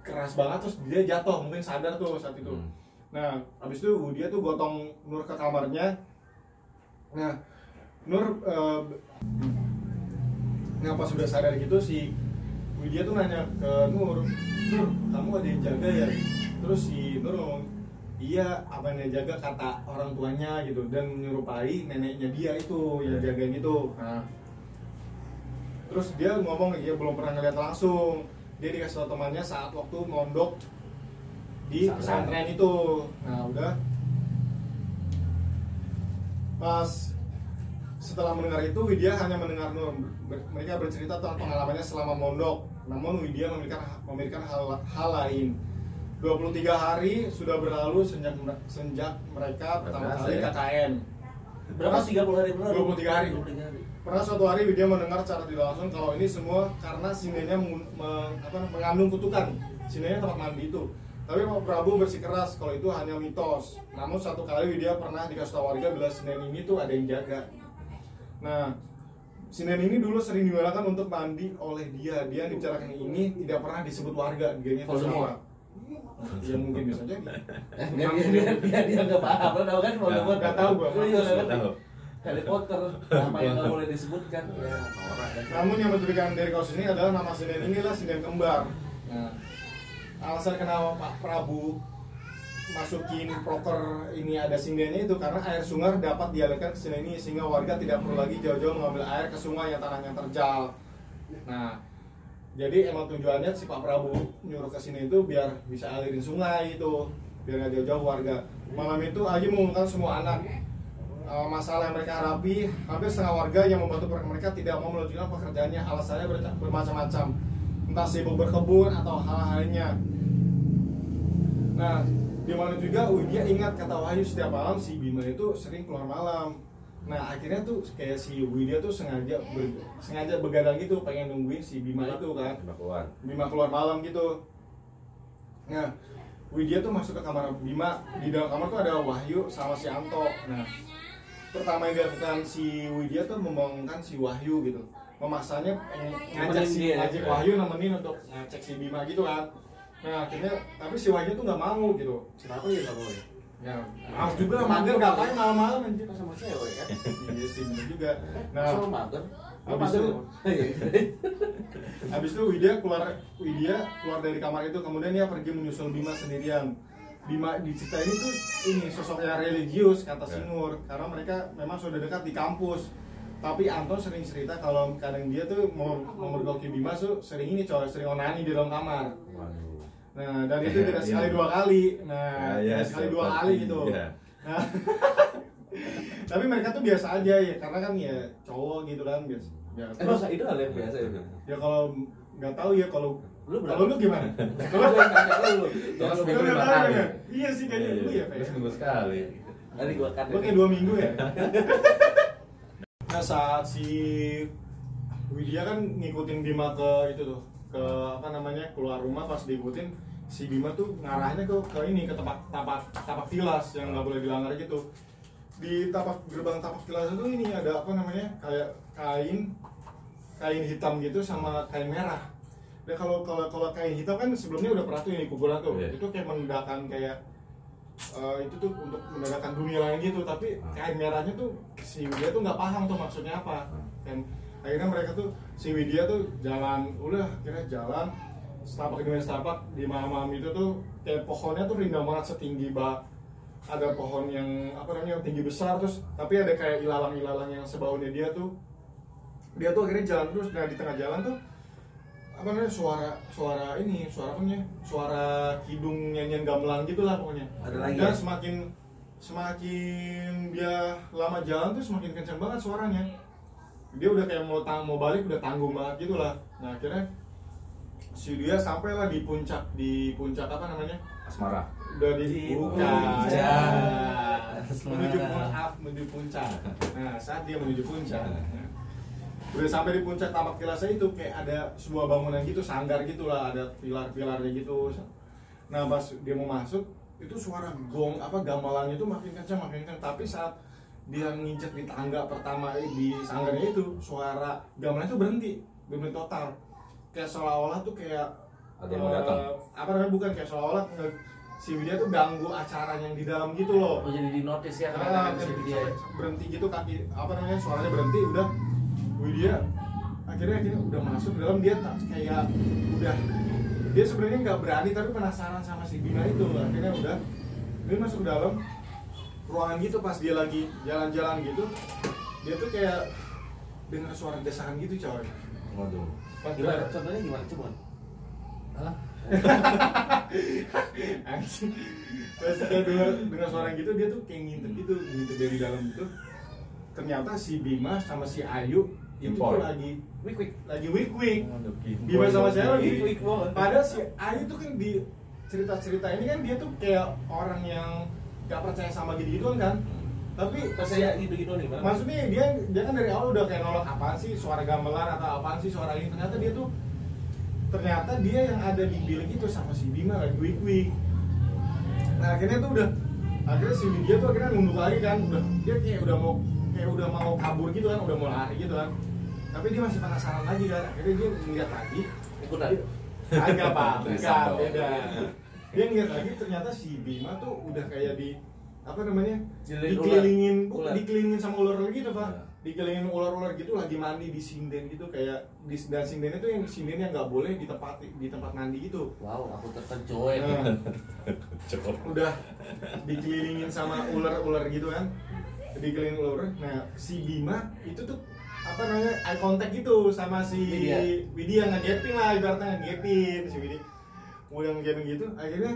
keras banget terus dia jatuh mungkin sadar tuh saat itu. Hmm. Nah, habis itu dia tuh gotong Nur ke kamarnya. Nah, Nur eh, Nah pas sudah sadar gitu si Widya tuh nanya ke Nur Nur kamu ada yang jaga ya? Terus si Nur ngomong iya apa yang dia jaga? kata orang tuanya gitu dan menyerupai neneknya dia itu yang jagain itu. Nah. Terus dia ngomong ya belum pernah ngeliat langsung. Dia dikasih tau temannya saat waktu mondok di Pesantren. itu nah udah pas setelah mendengar itu Widya hanya mendengar Nur mereka bercerita tentang pengalamannya selama mondok namun Widya memikirkan memikirkan hal, hal lain 23 hari sudah berlalu sejak sejak mereka pertama Berasa kali ya? KKN Berapa? 30 hari berlalu? 23 hari. 23 hari. Pernah suatu hari Widya mendengar secara tidak langsung kalau ini semua karena sinenya meng- apa, mengandung kutukan. Sinenya tempat mandi itu. Tapi Pak Prabu bersikeras kalau itu hanya mitos. Namun satu kali Widya pernah dikasih tahu warga bila sinen ini tuh ada yang jaga. Nah, sinen ini dulu sering digunakan untuk mandi oleh dia. Dia yang dibicarakan ini tidak pernah disebut warga. Dia itu Voldemort. sama. Ya mungkin bisa jadi. Dia dia dia dia, dia nggak paham, lo tahu kan? Nggak tahu gua. Lu juga nggak Nggak ngerti. tahu. Harry Potter, nama yang nggak boleh disebutkan. Ya. Namun yang mencurigakan dari kasus ini adalah nama sinden inilah sinden kembar. Nah, alasan kenapa Pak Prabu masukin proker ini ada sindennya itu karena air sungai dapat dialirkan ke sinden ini sehingga warga tidak perlu lagi jauh-jauh mengambil air ke sungai yang tanahnya terjal. Nah, jadi emang tujuannya si Pak Prabu nyuruh ke sini itu biar bisa alirin sungai itu, biar nggak jauh-jauh warga. Malam itu Aji mengumumkan semua anak uh, masalah yang mereka hadapi hampir setengah warga yang membantu mereka tidak mau melanjutkan pekerjaannya alasannya ber- bermacam-macam entah sibuk berkebun atau hal lainnya nah di mana juga Widya ingat kata Wahyu setiap malam si Bima itu sering keluar malam nah akhirnya tuh kayak si Widya tuh sengaja ber- sengaja begadang gitu pengen nungguin si Bima itu kan Coba keluar. Bima keluar malam gitu. Nah, Widya tuh masuk ke kamar Bima. Di dalam kamar tuh ada Wahyu sama si Anto. Nah, pertama yang dilakukan si Widya tuh membangunkan si Wahyu gitu. Memaksanya pengen ngajak si dia, ngajak ya? Wahyu nemenin untuk ngecek si Bima gitu kan. Nah, akhirnya tapi si Wahyu tuh nggak mau gitu. Kenapa ya nggak boleh? Ya, harus juga mager ngapain malam-malam anjir. Kita sama cewek kan? Iya sih bener juga. Nah, sama mager. Habis itu- ya? <laughs> Habis itu Widya keluar Widya keluar dari kamar itu kemudian dia pergi menyusul Bima sendirian. Bima di cerita ini tuh ini sosoknya religius kata Ya. Singur karena mereka memang sudah dekat di kampus. Tapi Anton sering cerita kalau kadang dia tuh mau memergoki Bima tuh sering ini coy sering onani di dalam kamar. Waduh. Nah dan itu tidak sekali dua kali. Nah Ya, ya, tidak sekali dua seperti- kali gitu. ya. Nah, <laughs> tapi mereka tuh biasa aja ya karena kan ya cowok gitu kan biasa. Ya, Eh, terus itu hal yang biasa ya? ya kalau nggak tahu ya kalau Lu berapa? kalau lu gimana? <laughs> Kalau gue yang tanya lu, jangan lu Lu tahu kali. ya? Iya sih kayaknya Iya, lu ya, iya. Pak, Terus ya? seminggu sekali. Tadi gua kan. Lu kayak dua minggu ya? <laughs> nah saat si Widya kan ngikutin Bima ke itu tuh ke apa namanya keluar rumah pas diikutin si Bima tuh ngarahnya ke ke ini ke tapak tapak tapak tilas yang nggak boleh dilanggar gitu. Di tapak gerbang tapak tilas itu ini ada apa namanya kayak kain kain hitam gitu sama kain merah. Dan kalau kalau kalau kain hitam kan sebelumnya udah pernah tuh ini kuburan tuh. Iya. itu kayak menandakan kayak eh, itu tuh untuk menandakan dunia lain gitu tapi kain merahnya tuh si Widya tuh nggak paham tuh maksudnya apa. Dan akhirnya mereka tuh si Widya tuh jalan udah akhirnya jalan setapak demi setapak di malam-malam itu tuh kayak pohonnya tuh rindang banget setinggi bak ada pohon yang apa namanya yang tinggi besar terus tapi ada kayak ilalang-ilalang yang sebaunya dia tuh. Dia tuh akhirnya jalan terus nah di tengah jalan tuh apa namanya suara suara ini suara apa namanya suara kidung nyanyian gamelan gitulah pokoknya. Ada lagi dan ya? semakin semakin dia lama jalan tuh semakin kencang banget suaranya. Dia udah kayak mau tang mau balik udah tanggung banget gitu lah nah akhirnya si dia sampailah di puncak di puncak apa namanya? Asmara. udah di, menuju puncak. menuju puncak. Nah saat dia menuju puncak udah sampai di puncak tapak kilasnya itu kayak ada sebuah bangunan gitu sanggar gitulah ada pilar-pilarnya gitu. Nah pas dia mau masuk itu suara gong apa gamelannya itu makin kencang makin kencang. Tapi saat dia nginjek di tangga pertama eh, di sanggarnya itu suara gamelan itu berhenti berhenti total. Kayak seolah-olah tuh kayak Ada yang mau eh, datang. apa namanya bukan kayak seolah-olah nge- si Widya tuh ganggu acara yang di dalam gitu loh. Oh jadi di notice ya Ah, kedatangan si sampai- dia. sampai berhenti gitu kaki apa namanya suaranya berhenti udah Widya akhirnya akhirnya udah masuk ke dalam dia tak kayak udah dia sebenarnya nggak berani tapi penasaran sama si Bima itu akhirnya udah dia masuk ke dalam ruangan gitu pas dia lagi jalan-jalan gitu dia tuh kayak dengar suara desakan gitu coy Waduh. pas Gimana? dia Contohnya gimana? Coba. Hah? <laughs> anjing pas dia dengar dengar suara gitu dia tuh kayak ngintip gitu ngintip dari dalam gitu ternyata si Bima sama si Ayu Impor. lagi. Wik wik. lagi week week Bima sama saya lagi? Wik wik banget. padahal si Ayu tuh kan di cerita-cerita ini kan dia tuh kayak orang yang gak percaya sama gitu-gituan kan. Tapi Percaya gitu gitu nih, Bang. maksudnya dia dia kan dari awal udah kayak nolak apaan sih suara gamelan atau apaan sih suara ini. Ternyata dia tuh ternyata dia yang ada di bilik itu sama si Bima lagi week week nah akhirnya tuh udah akhirnya si Widya tuh akhirnya nunduk lagi kan. Udah dia kayak udah mau kayak udah mau kabur gitu kan udah mau lari gitu kan tapi dia masih penasaran lagi kan akhirnya dia ngeliat lagi. Ikutan. agak pak enggak beda. Dia ngeliat lagi ternyata si Bima tuh udah kayak di apa namanya Dikelilingi dikelilingin ular. dikelilingin sama ular gitu pak. Ya. dikelilingin ular-ular gitu lagi mandi di sinden gitu kayak di dan sinden itu yang sinden yang nggak boleh di tempat di tempat mandi gitu. Wow, aku terpencoi. Nah, udah dikelilingin sama ular-ular gitu kan. Dikelilingin ular nah si Bima itu tuh apa namanya eye contact gitu sama si Widya. Widya ngegapin lah ibaratnya ngegapin si Widya udah ngegapin gitu akhirnya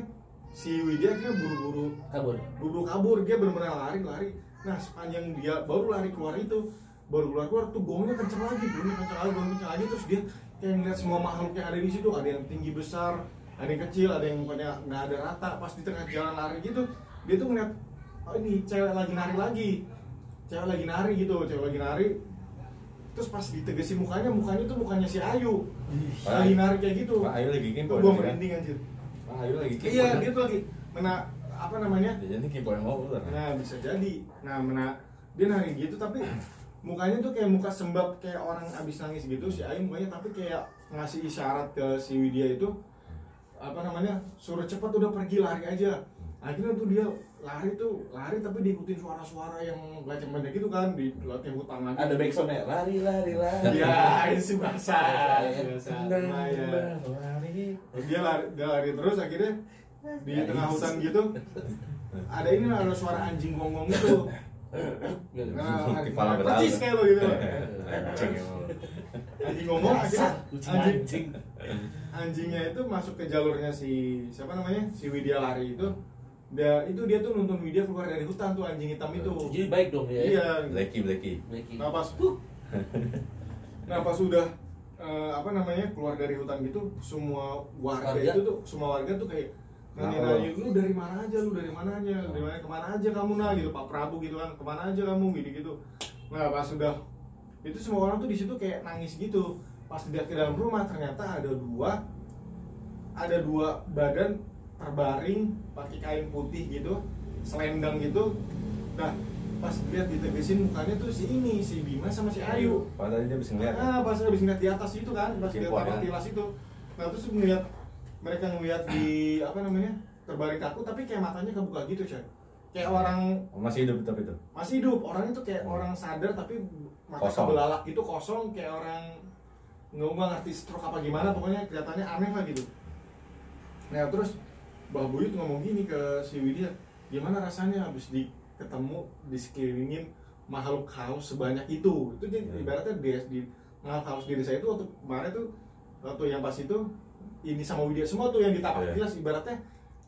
si Widya akhirnya buru-buru Kabur. buru kabur dia benar-benar lari lari nah sepanjang dia baru lari keluar itu baru keluar keluar tuh gongnya kenceng lagi gongnya kenceng lagi gongnya kenceng lagi terus dia kayak ngeliat semua makhluk yang ada di situ ada yang tinggi besar ada yang kecil ada yang mukanya nggak ada rata pas di tengah jalan lari gitu dia tuh ngeliat oh ini cewek lagi nari lagi cewek lagi nari gitu cewek lagi nari terus pas ditegesin mukanya mukanya tuh mukanya si Ayu lagi Ayu. nari kayak gitu Pak Ayu lagi tuh keyboard gua kan? merinding anjir Pak Ayu lagi keyboard. iya dia tuh lagi mena apa namanya Jadi keyboard mau ular. Nah bisa jadi. Nah mena dia nari gitu tapi mukanya tuh kayak muka sembab kayak orang abis nangis gitu si Ayu mukanya tapi kayak ngasih isyarat ke si Widya itu apa namanya suruh cepet udah pergi lari aja. Akhirnya tuh dia lari tuh lari tapi diikutin suara-suara yang gaceng banyak gitu kan di latihan hutan lagi. Ada backsoundnya. Lari lari lari. Ya ini sih bahasa. lari. Dia lari, dia lari terus akhirnya di tengah hutan gitu ada ini lah, ada suara anjing gonggong gitu. Nah, Kepala nah, percis kayak lo gitu. Anjing. Anjing ngomong akhirnya Kucing anjing, anjing. anjingnya itu masuk ke jalurnya si siapa namanya si Widya lari itu. Dia itu dia tuh nuntun Widya keluar dari hutan tuh anjing hitam itu. Jadi baik dong ya. Iya. Blacky, Blacky. Blacky. Nah pas nah pas sudah eh, apa namanya keluar dari hutan gitu semua warga, Warga? itu tuh semua warga tuh kayak nanya-nanya lu dari mana aja lu dari mana aja dari mana ke mana aja kamu nah gitu Pak Prabu gitu kan ke mana aja kamu gitu gitu nah pas sudah itu semua orang tuh di situ kayak nangis gitu pas dia ke dalam rumah ternyata ada dua ada dua badan terbaring pakai kain putih gitu selendang gitu. Nah pas lihat ditegesin mukanya tuh si ini si Bima sama si Ayu. Padahal dia bisa ngeliat. ah pas habis ngeliat di atas itu kan pas lihat Kimpor, tapak ya. tilas itu. Nah terus ngeliat mereka ngeliat di apa namanya terbaring kaku tapi kayak matanya kebuka gitu coy. Kayak orang Oh, masih hidup tapi itu. masih hidup. Orang itu kayak orang sadar tapi mata Kosong. kebelalak gitu kosong. Kayak orang nggak ngerti stroke apa gimana pokoknya kelihatannya aneh lah gitu. Nah terus Mbah Buyut ngomong gini ke si Widya gimana rasanya habis di ketemu di sekelilingin makhluk haus sebanyak itu itu dia Ya. ibaratnya dia di makhluk haus di desa itu waktu kemarin tuh waktu yang pas itu ini sama Widya semua tuh yang di tapak Iya. kilas ibaratnya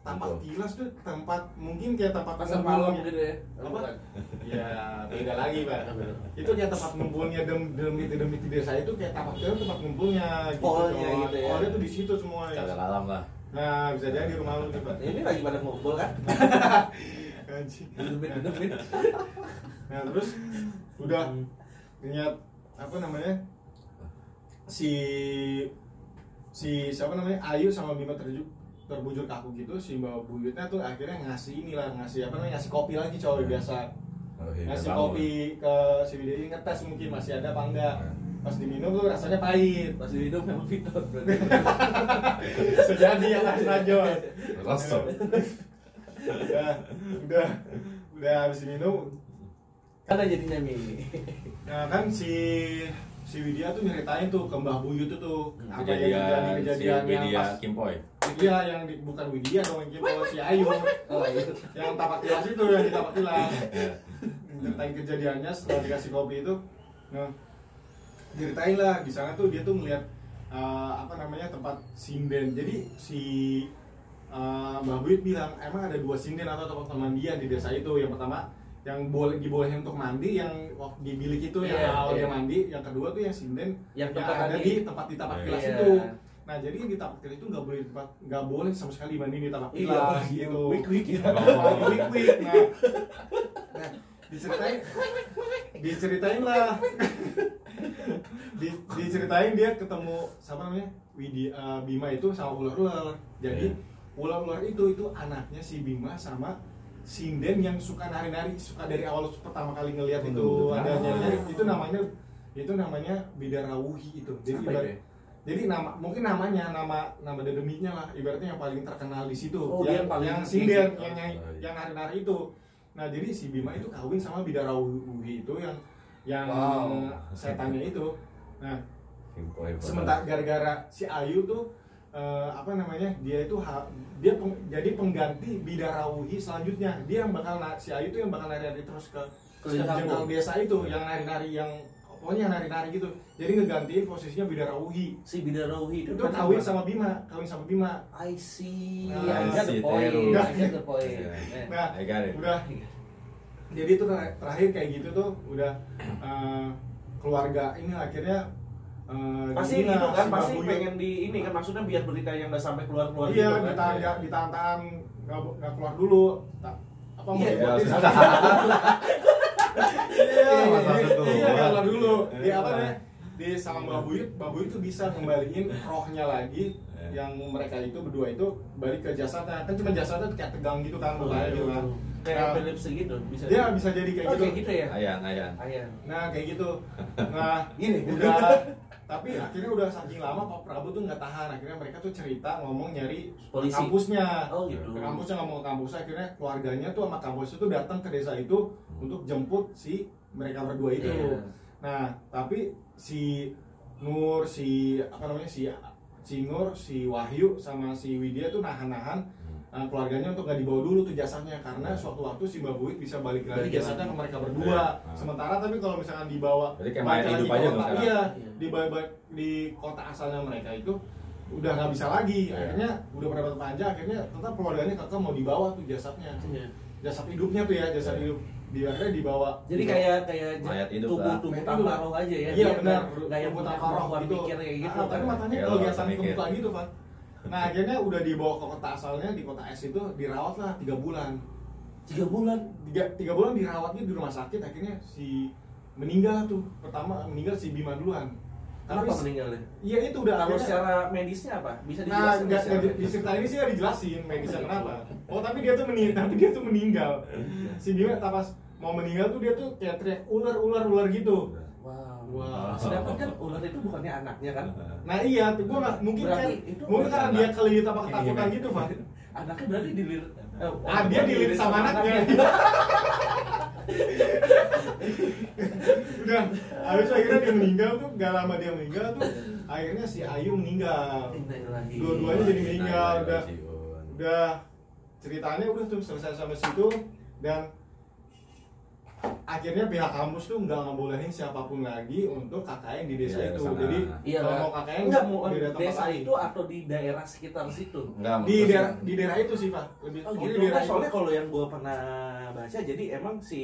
tapak Betul. tilas tuh tempat mungkin kayak tempat pasar malam gitu ya Apa? <laughs> Ya beda lagi pak. Itu kayak tempat ngumpulnya dem demit demit di desa itu kayak tapak tilas tempat ngumpulnya. Gitu, Kawan. gitu ya. Polnya tuh di situ semua ya. Alam lah. Nah bisa jadi di rumah lu nih pak. ini lagi pada ngumpul kan? <laughs> Anjing. demit Nah terus udah niat apa namanya si si siapa namanya Ayu sama Bima terju terbujur kaku gitu si Mbak Buyutnya tuh akhirnya ngasih inilah ngasih apa namanya ngasih kopi lagi coy biasa. Oh, iya, ngasih kopi ke si Widya ngetes mungkin masih ada apa enggak pas diminum tuh rasanya pahit. Pas di hidup memang fitur berarti. <laughs> Sejadi ya mas Rajon Rosok. udah udah udah habis diminum. Karena jadinya mie Nah kan si si Widya tuh nyeritain tuh ke Mbah Buyut itu tuh. Apa yang Kejadian terjadi si kejadian yang Widya pas Kimpoy. Widya yang di, bukan Widya dong yang kipas si Ayu. oh iya. yang tapak tilas itu yang di tapak tilas. <laughs> Iya. ceritain kejadiannya setelah dikasih kopi itu. Nah ceritain lah di sana tuh dia tuh melihat eh, apa namanya tempat sinden jadi si eh, Mbah Buyut bilang emang ada dua sinden atau tempat pemandian di desa itu yang pertama yang boleh dibolehin untuk mandi yang waktu di bilik itu yang Iya, awal dia iya. mandi yang kedua tuh yang sinden Yang yang, tempat ada tadi. di tempat di tapak Iya. tilas Iya. itu nah jadi yang di tapak tilas itu nggak boleh tempat nggak boleh sama sekali mandi di tapak tilas iya, gitu wik-wik ya. Oh, wik-wik. nah, <laughs> nah diceritain diceritain lah <laughs> di, diceritain dia ketemu sama namanya Widi eh, Bima itu sama ular-ular jadi Iya. ular-ular itu itu anaknya si Bima sama sinden yang suka nari-nari suka dari awal pertama kali ngelihat Oh, itu ada Oh. nyari itu namanya itu namanya bidarawuhi itu jadi Apa ibarat- itu ya? jadi nama mungkin namanya nama nama dedemitnya lah ibaratnya yang paling terkenal di situ Oh, yang paling yang tinggi. sinden yang yang, oh, iya. yang nari-nari itu nah jadi si Bima itu kawin sama bidarawuhi itu yang yang Wow. setannya itu. Nah sementara gara-gara si Ayu tuh eh, apa namanya dia itu ha- dia peng- jadi pengganti bidarawuhi selanjutnya. Dia yang bakal si Ayu tuh yang bakal nari-nari terus ke jengkal desa itu yang nari-nari yang pokoknya yang nari-nari gitu. Jadi ngegantiin posisinya bidarawuhi si bidarawuhi itu itu kawin sama Bima kawin sama Bima. I see. Nah, I get the point. I get the point. Iya. Nah I got it. udah. Jadi itu ter- terakhir kayak gitu tuh udah eh, keluarga ini akhirnya eh, pasti itu kan si pasti Babuyut. pengen di ini kan maksudnya biar berita yang udah sampai keluar keluar iya gitu kan. ditahan ditahan nggak nggak keluar dulu. Ta- apa mau Iya, dibuatin <laughs> iya. iya iya, iya keluar dulu di Iya. apa namanya di sama Mbak Buyut Mbak Buyut tuh bisa kembaliin rohnya lagi Iya. yang mereka itu berdua itu balik ke jasadnya kan cuma jasadnya kayak tegang gitu kan mukanya gitu kan kayak Nah, epilepsi gitu bisa dia bisa jadi kayak oh, gitu kayak gitu ya Ayan, ayan. Ayan. Nah kayak gitu. <laughs> Nah Gini. udah <laughs> tapi akhirnya udah saking lama Pak Prabowo tuh nggak tahan akhirnya mereka tuh cerita ngomong nyari Polisi. kampusnya Oh, gitu. ke kampusnya ngomong ke kampus akhirnya keluarganya tuh sama kampus itu datang ke desa itu untuk jemput si mereka berdua itu Iya. nah tapi si Nur si apa namanya si si Nur si Wahyu sama si Widya tuh nahan-nahan uh, keluarganya untuk nggak dibawa dulu tuh jasadnya karena suatu waktu si Mbak Buit bisa balik lagi lagi. ke mereka Iya. berdua Ah. sementara tapi kalau misalkan dibawa Jadi kayak lagi hidup aja kota- iya Iya. di di kota asalnya mereka itu udah nggak bisa lagi Iya. akhirnya udah berapa panjang akhirnya tetap keluarganya kakak mau dibawa tuh jasadnya Iya. jasad hidupnya tuh ya jasad Iya. hidup di akhirnya dibawa Jadi dibawa- kayak kayak Mayat hidup tubuh lah. tubuh tanpa roh aja ya. Iya benar, nggak- nggak yang Rumput punya tanpa roh kemampuan gitu. mikir kayak gitu. Ah, tapi kan. matanya Iya, langsung mikir. kebuka gitu, Pak. Nah, akhirnya udah dibawa ke kota asalnya di kota S itu dirawat lah tiga bulan. tiga bulan. Tiga, tiga bulan dirawatnya di rumah sakit akhirnya si meninggal tuh pertama meninggal si Bima duluan. Kenapa Tapi meninggalnya? iya itu udah Kalau secara medisnya apa? Bisa Nah, dijelaskan nggak secara nggak di- cerita ini sih dijelasin medisnya kenapa. Oh, tapi dia tuh meninggal, tapi dia tuh meninggal. Si Bima tak pas mau meninggal tuh dia tuh kayak teriak ular ular ular gitu. Wow. Wah. Sedangkan kan ular itu bukannya anaknya kan? Nah iya, tuh gua nggak mungkin kan, itu mungkin karena anak. dia kelilit apa ketakutan Keinginan. gitu, Pak. <laughs> Anaknya berarti dililit. eh, Ah, dia dililit sama anaknya. <laughs> Udah, habis itu akhirnya dia meninggal tuh, gak lama dia meninggal tuh, akhirnya si Ayu meninggal. Dua-duanya jadi meninggal, udah, udah ceritanya udah tuh selesai sampai situ dan akhirnya pihak kampus tuh nggak ngebolehin siapa pun lagi untuk KKN di desa Iya, itu sana. jadi Iya, kalau Kak. mau KKN Enggak mau di daerah desa lain. itu atau di daerah sekitar situ. Enggak, di daerah di daerah itu sih pak lebih Oh gitu. di daerah Nah, soalnya kalau yang gue pernah baca, jadi emang si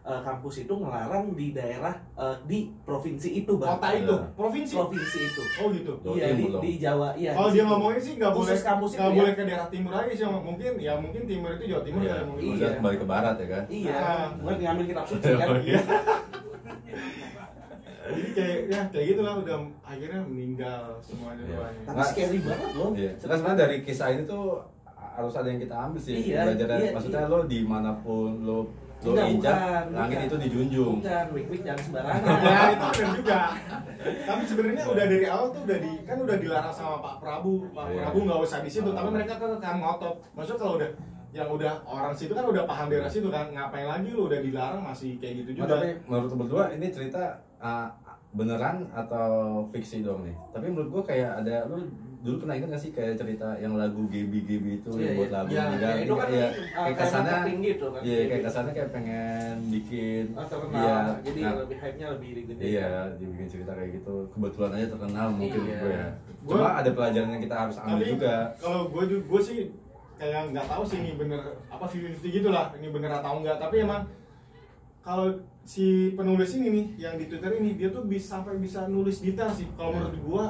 eh, kampus itu ngelarang di daerah eh, di provinsi itu, Bang. kota itu Iya. provinsi Provinsi itu. oh gitu iya di, di Jawa. Iya. kalau di dia ngomongin sih nggak boleh kampus nggak ya? boleh ke daerah timur lagi sih mungkin ya mungkin timur itu Jawa Timur ya Iya. kembali ke barat ya kan. Iya, Ah. buat ngambil kitab suci <laughs> kan. Iya. jadi kayak ya kayak gitulah udah akhirnya meninggal semuanya Iya. duanya Tapi Nah, scary banget loh. Iya. Karena sebenarnya dari kisah ini tuh harus ada yang kita ambil sih. Iya, Belajar dari- iya, maksudnya iya. lo di mana pun lo lo Enggak, injak, bukan, langit bukan. itu dijunjung. Bukan, wik-wik jangan sembarangan. <laughs> ya itu benar juga <laughs> tapi sebenarnya udah dari awal tuh udah di kan udah dilarang sama Pak Prabu Pak Iya. Prabu nggak usah di situ tapi mereka kan kan ngotot maksudnya kalau udah yang udah orang situ kan udah paham daerah situ kan ngapain lagi lu udah dilarang masih kayak gitu Nah, juga tapi menurut berdua ini cerita uh, beneran atau fiksi dong nih? Tapi menurut gua kayak ada lu dulu pernah ingat gak sih kayak cerita yang lagu Gebi Gebi itu Iya, yang buat iya. lagu Iya, juga? itu kan iya, uh, kayak kayak kesannya marketing gitu kan. iya kayak kesannya kayak pengen bikin Oh, terkenal. iya Jadi nah, lebih hype-nya lebih gede. iya dibikin cerita kayak gitu. Kebetulan aja terkenal mungkin Iya. gue ya. Gua- cuma ada pelajaran yang kita harus ambil tapi juga. kalau gue gue sih kayak nggak tahu sih ini bener apa 50 gitu lah ini bener atau enggak tapi emang kalau si penulis ini nih yang di Twitter ini dia tuh bisa sampai bisa nulis detail sih. Kalau menurut gua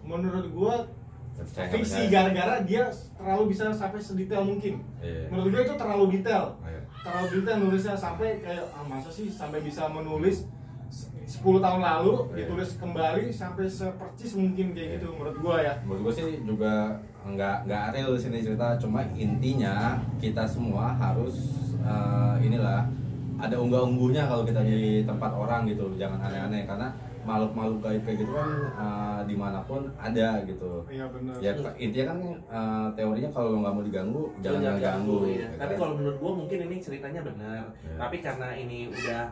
menurut gua Percaya nggak fiksi gara-gara dia terlalu bisa sampai sedetail mungkin Iya. menurut gua itu terlalu detail Iya. terlalu detail nulisnya sampai kayak ah, masa sih sampai bisa menulis se- 10 tahun lalu Iya. ditulis kembali sampai sepercis mungkin kayak Iya. gitu menurut gua ya menurut gue sih juga nggak nggak real di sini cerita cuma intinya kita semua harus eh, inilah ada unggah ungguhnya kalau kita di tempat orang gitu jangan aneh-aneh karena makhluk-makhluk gaib kayak gitu kan eh, di mana pun ada gitu iya benar ya intinya kan eh, teorinya kalau lo nggak mau diganggu jangan Jangan ganggu iya. ya Tapi kan? kalau menurut gua mungkin ini ceritanya benar. Iya. Tapi karena ini udah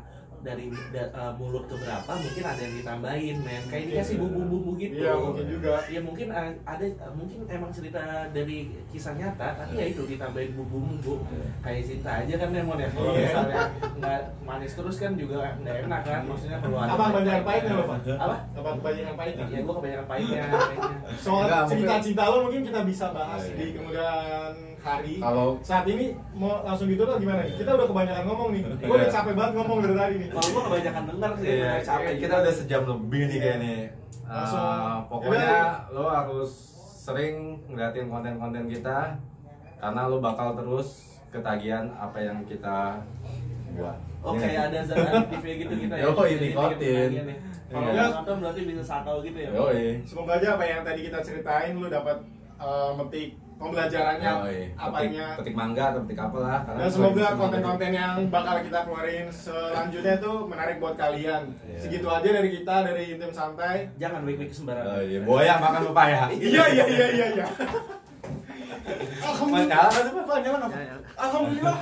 dari da- eh, mulut ke berapa mungkin ada yang ditambahin men. Kayak dikasih Iya. bumbu-bumbu gitu. Iya mungkin juga. Ya mungkin eh, ada mungkin emang cerita dari kisah nyata tapi ya itu ditambahin bumbu-bumbu. Iya. kayak cinta aja kan Lemon ya. Kalau Iya. misalnya nggak manis terus kan juga nggak enak kan maksudnya perlu ada apa banyak pahitnya lo pak apa? Apa banyak pahitnya ya? Gua kebanyakan pahitnya <laughs> soal mungkin- cerita-cerita lo mungkin kita bisa bahas Iya, iya. di kemudian hari Kalau- saat ini mau langsung ditutup gimana kita udah kebanyakan ngomong nih gue udah Iya. capek banget ngomong dari tadi nih kalau gua kebanyakan denger sih Iya, capek kita udah sejam lebih nih kayak nih. Langsung. Eh, pokoknya lo harus sering ngeliatin konten-konten kita karena lo bakal terus ketagihan apa yang kita buat. Oh Ini kayak nih. ada zat aktifnya <laughs> gitu kita ya. Yo, ini nikotin. ya. Kalau Iya. nggak nonton berarti bisa sakau gitu ya. Yoi. semoga aja apa yang tadi kita ceritain lu dapat eh, metik pembelajarannya Yoi. Petik, apanya petik mangga atau petik apa lah. karena dan semoga konten-konten yang bakal kita keluarin selanjutnya tuh menarik buat kalian Iya. segitu aja dari kita dari intim santai Jangan wik-wik Oh, sembarangan. iya. Buaya makan pepaya. <laughs> iya iya iya iya iya Mana? alhamdulillah. Ya, ya. alhamdulillah